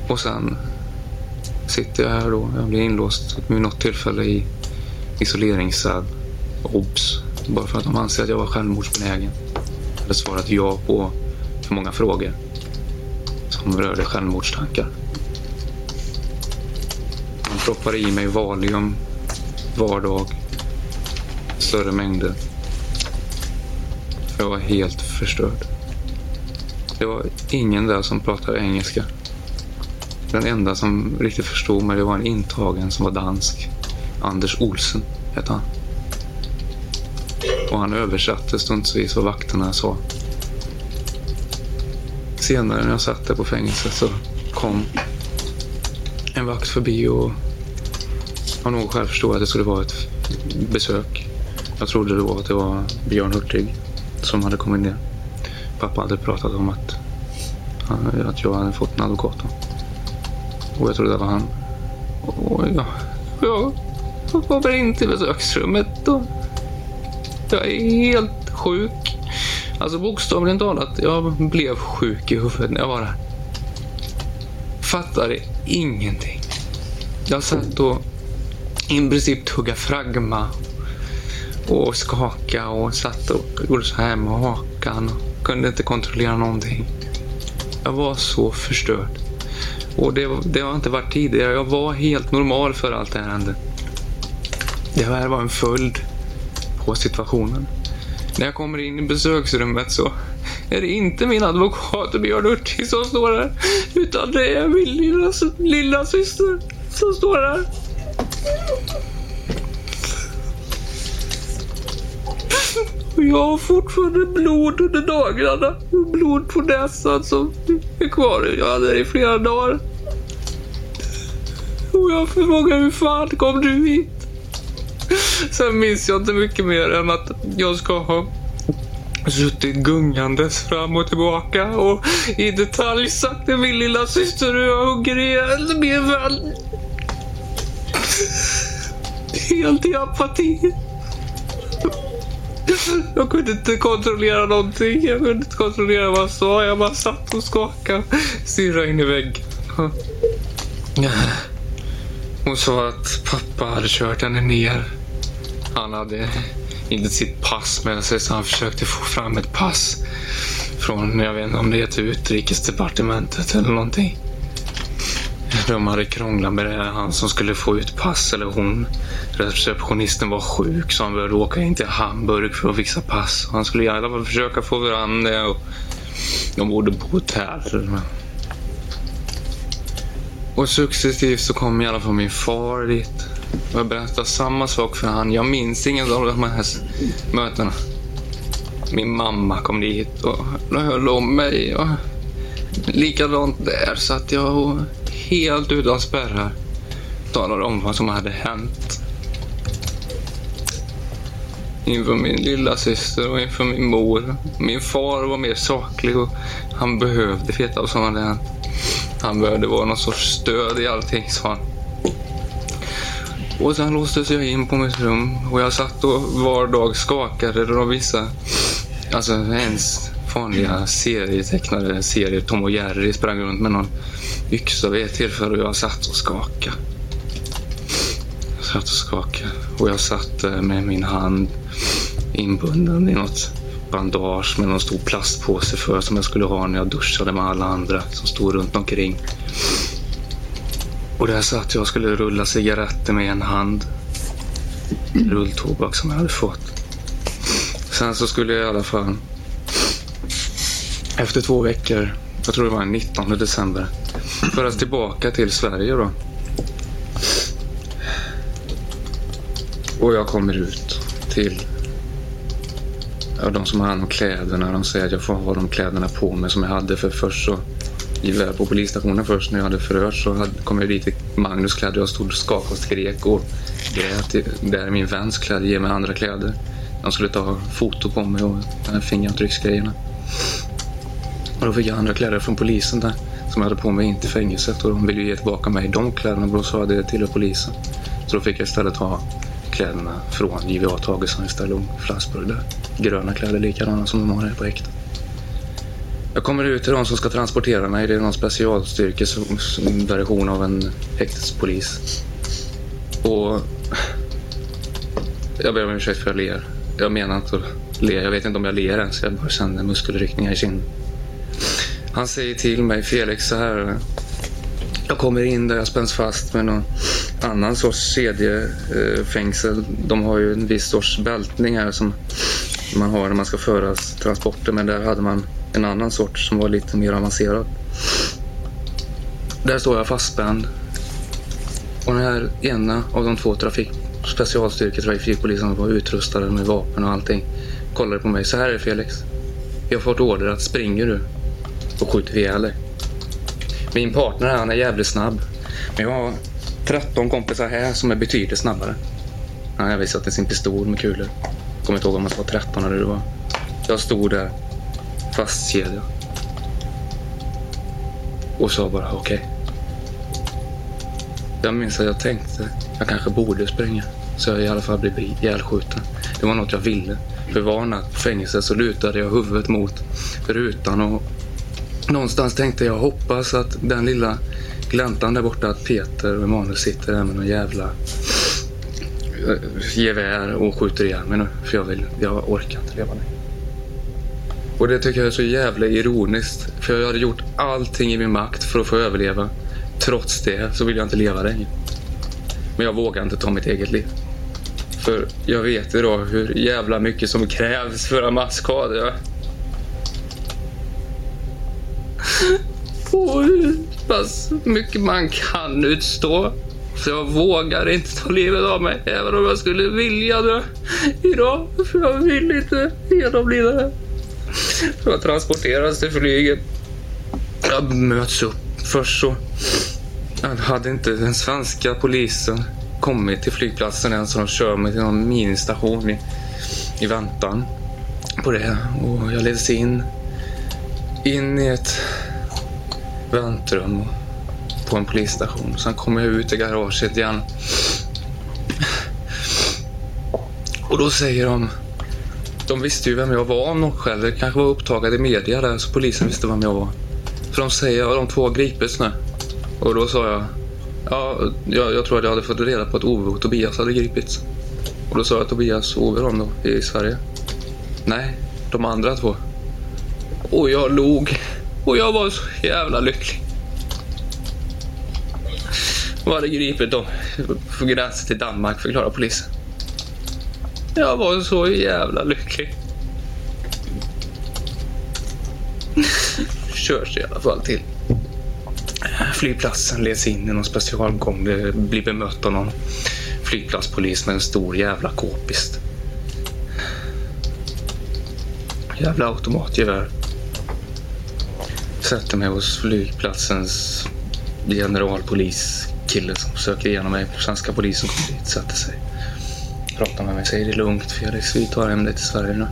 Och sen sitter jag här då. Jag blir inlåst vid något tillfälle i isoleringscell. Obs! Bara för att de anser att jag var självmordsbenägen. Jag hade svarat ja på för många frågor som rörde självmordstankar. Han proppade i mig Valium var dag. Större mängder. Jag var helt förstörd. Det var ingen där som pratade engelska. Den enda som riktigt förstod mig det var en intagen som var dansk. Anders Olsen hette han. Och han översatte stundsvis vad vakterna sa senare när jag satt där på fängelset så kom en vakt förbi och har nog själv förstod att det skulle vara ett besök. Jag trodde då att det var Björn Hurtig som hade kommit ner. Pappa hade pratat om att, eh, att jag hade fått en advokat. Och jag trodde det var han. Och jag, jag kommer in till besöksrummet och jag är helt sjuk. Alltså bokstavligen talat, jag blev sjuk i huvudet när jag var där. Fattade ingenting. Jag satt och i princip tugga fragma och skaka och satt och gjorde så här med hakan och kunde inte kontrollera någonting. Jag var så förstörd. Och det, det har inte varit tidigare. Jag var helt normal för allt det här hände. Det här var en följd på situationen. När jag kommer in i besöksrummet så är det inte min advokat Björn Hurtig som står där. Utan det är min lilla, lilla syster som står där. Och jag har fortfarande blod under naglarna. och Blod på näsan som är kvar. Jag hade det i flera dagar. Och jag frågar hur fan kom du hit? Sen minns jag inte mycket mer än att jag ska ha suttit gungandes fram och tillbaka och i detalj sagt till min lilla syster hur jag hugger ihjäl min vän. Helt i apati. Jag kunde inte kontrollera någonting. Jag kunde inte kontrollera vad jag sa. Jag bara satt och skakade. Stirrade in i väggen. Hon sa att pappa hade kört henne ner. Han hade inte sitt pass med sig så han försökte få fram ett pass från, jag vet inte om det heter utrikesdepartementet eller någonting. De hade krånglat med det. Han som skulle få ut pass eller hon. Receptionisten var sjuk så han behövde åka in till Hamburg för att fixa pass. Han skulle i alla fall försöka få fram det. Och de bodde på hotell. Och successivt så kom i alla fall min far dit. Och jag berättade samma sak för han. Jag minns inget av de här mötena. Min mamma kom dit och höll om mig. Och likadant där satt jag och helt utan spärrar talade om vad som hade hänt. Inför min lilla syster och inför min mor. Min far var mer saklig och han behövde veta vad som hade hänt. Han behövde vara någon sorts stöd i allting, sa han. Och sen låstes jag in på mitt rum och jag satt och var dag skakade av vissa, alltså ens vanliga serietecknade serier. Tom och Jerry sprang runt med någon yxa vid ett tillfälle och jag satt och skakade. Jag satt och skakade och jag satt eh, med min hand inbunden i något bandage med någon stor plastpåse för som jag skulle ha när jag duschade med alla andra som stod runt omkring. Och där satt jag och skulle rulla cigaretter med en hand. Rulltobak som jag hade fått. Sen så skulle jag i alla fall efter två veckor, jag tror det var den 19 december, föras tillbaka till Sverige då. Och jag kommer ut till ja, de som har hand om kläderna. De säger att jag får ha de kläderna på mig som jag hade för först så på polisstationen först när jag hade förhörts så kom jag dit i Magnus kläder. Jag stod och skakade och skrek och grät. Där är min väns kläder, ge mig andra kläder. De skulle ta foto på mig och den här fingeravtrycksgrejerna. Och då fick jag andra kläder från polisen där som jag hade på mig in till fängelset och de ville ge tillbaka mig de kläderna och då sa jag det till polisen. Så då fick jag istället ha kläderna från JVA Tagesson istället och Flassburg där. Gröna kläder likadana som de har här på häktet. Jag kommer ut till de som ska transportera mig. Det är någon specialstyrkesversion av en häktespolis. Och jag ber om ursäkt för att jag ler. Jag menar inte att le. Jag vet inte om jag ler ens. Jag bara känner muskelryckningar i kinden. Han säger till mig, Felix, så här. Jag kommer in där jag spänns fast med någon annan sorts kedjefängsel. De har ju en viss sorts bältning här som man har när man ska föra transporter. Men där hade man en annan sort som var lite mer avancerad. Där står jag fastspänd. Och den här ena av de två trafik specialstyrkor trafikpolisen, var utrustade med vapen och allting kollade på mig. Så här är det Felix. Jag har fått order att springer du och skjuter ihjäl dig. Min partner han är jävligt snabb. Men jag har 13 kompisar här som är betydligt snabbare. Han har visat sin pistol med kulor. Kommer inte ihåg om man var 13 eller det var. Jag stod där fastkedjad. Och sa bara okej. Jag minns att jag tänkte jag kanske borde springa. Så jag i alla fall blev ihjälskjuten. Det var något jag ville. För var natt på fängelset så lutade jag huvudet mot rutan och någonstans tänkte jag hoppas att den lilla gläntan där borta att Peter och Emanuel sitter där med någon jävla gevär och skjuter ihjäl mig nu. För jag, vill, jag orkar inte leva längre. Och det tycker jag är så jävla ironiskt. För jag hade gjort allting i min makt för att få överleva. Trots det så vill jag inte leva längre. Men jag vågar inte ta mitt eget liv. För jag vet idag hur jävla mycket som krävs för en masskada. Och hur pass mycket man kan utstå. Så jag vågar inte ta livet av mig. Även om jag skulle vilja dö idag. För jag vill inte genomlida det. Så jag transporteras till flyget. Jag möts upp. Först så hade inte den svenska polisen kommit till flygplatsen än så de kör mig till någon ministation i, i väntan på det. Och jag leds in, in i ett väntrum på en polisstation. Sen kommer jag ut i garaget igen. Och då säger de... De visste ju vem jag var om något skäl. Det kanske var upptaget i media där så polisen visste vem jag var. För de säger att de två har gripits nu. Och då sa jag... Ja, jag, jag tror att jag hade fått reda på att Ove och Tobias hade gripits. Och då sa jag Tobias och Ove de då i Sverige. Nej, de andra två. Och jag log. Och jag var så jävla lycklig. De hade gripit dem på gränsen till Danmark, förklarar polisen. Jag var så jävla lycklig. Körs i alla fall till flygplatsen, leds in i någon specialgång. Blir bemött av någon flygplatspolis med en stor jävla k-pist. Jävla automatgevär. Sätter mig hos flygplatsens generalpolis kille som söker igenom mig. Svenska polisen kommer dit, sätter sig. Pratar med mig, säger det är lugnt Felix, vi tar hem dig till Sverige nu.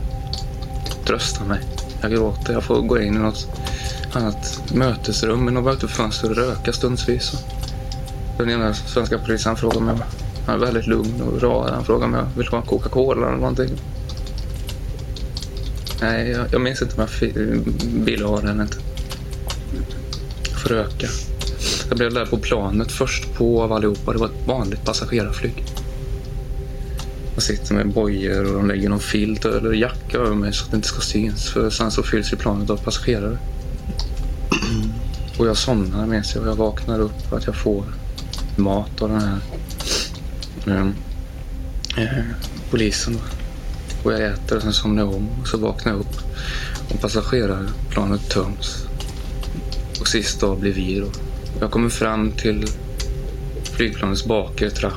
Tröstar mig. Jag gråter, jag får gå in i något annat mötesrum med något öppet fönster och röka stundsvis. Den ena svenska polisen frågar mig, han är väldigt lugn och rar. Han frågar om jag vill ha Coca-Cola eller någonting. Nej, jag, jag minns inte om jag ville ha den inte. Jag får röka. Jag blev där på planet först på av allihopa. Det var ett vanligt passagerarflyg. Jag sitter med bojor och de lägger någon filt eller jacka över mig så att det inte ska syns. För sen så fylls ju planet av passagerare. Och jag somnar med sig och jag vaknar upp att jag får mat av den här um, eh, polisen. Och jag äter och sen somnar jag om och så vaknar jag upp och passagerarplanet töms. Och sist dag blir vi då. Jag kommer fram till flygplanets bakre trapp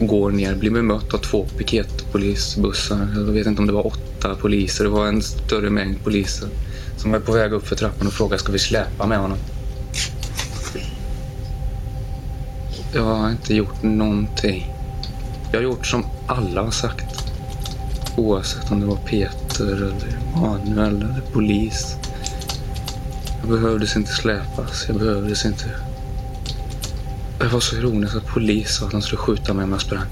och går ner, blir bemött av två piketpolisbussar. Jag vet inte om det var åtta poliser, det var en större mängd poliser som var på väg upp för trappan och frågar ska vi släpa med honom. Jag har inte gjort någonting. Jag har gjort som alla har sagt. Oavsett om det var Peter eller Manuel eller polis. Jag behövdes inte släpas. Jag behövdes inte... Det var så ironiskt att polis sa att de skulle skjuta mig om jag sprang.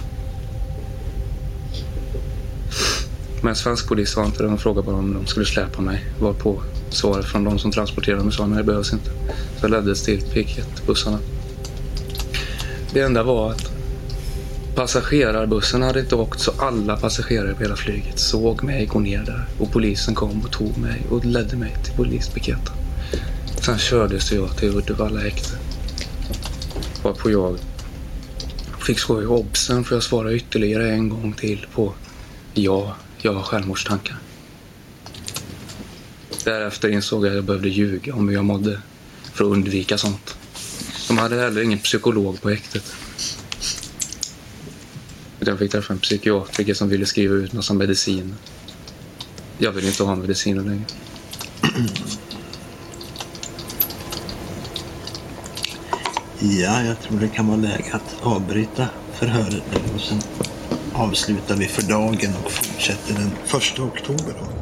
Men svensk polis sa inte det. De frågade bara om de skulle släpa mig. Var på svaret från de som transporterade mig sa nej, det behövs inte. Så jag leddes till piketbussarna. Det enda var att passagerarbussen hade inte åkt så alla passagerare på hela flyget såg mig gå ner där. Och polisen kom och tog mig och ledde mig till polispiketen. Sen kördes jag till Uddevalla häkte. Varpå jag fick skoja i obsen för jag svarade ytterligare en gång till på ja, jag har självmordstankar. Därefter insåg jag att jag behövde ljuga om hur jag mådde för att undvika sånt. De hade heller ingen psykolog på häktet. Jag fick träffa en psykiatriker som ville skriva ut någon medicin. Jag vill inte ha mediciner längre. Ja, jag tror det kan vara läge att avbryta förhöret och sen avslutar vi för dagen och fortsätter den första oktober. Då.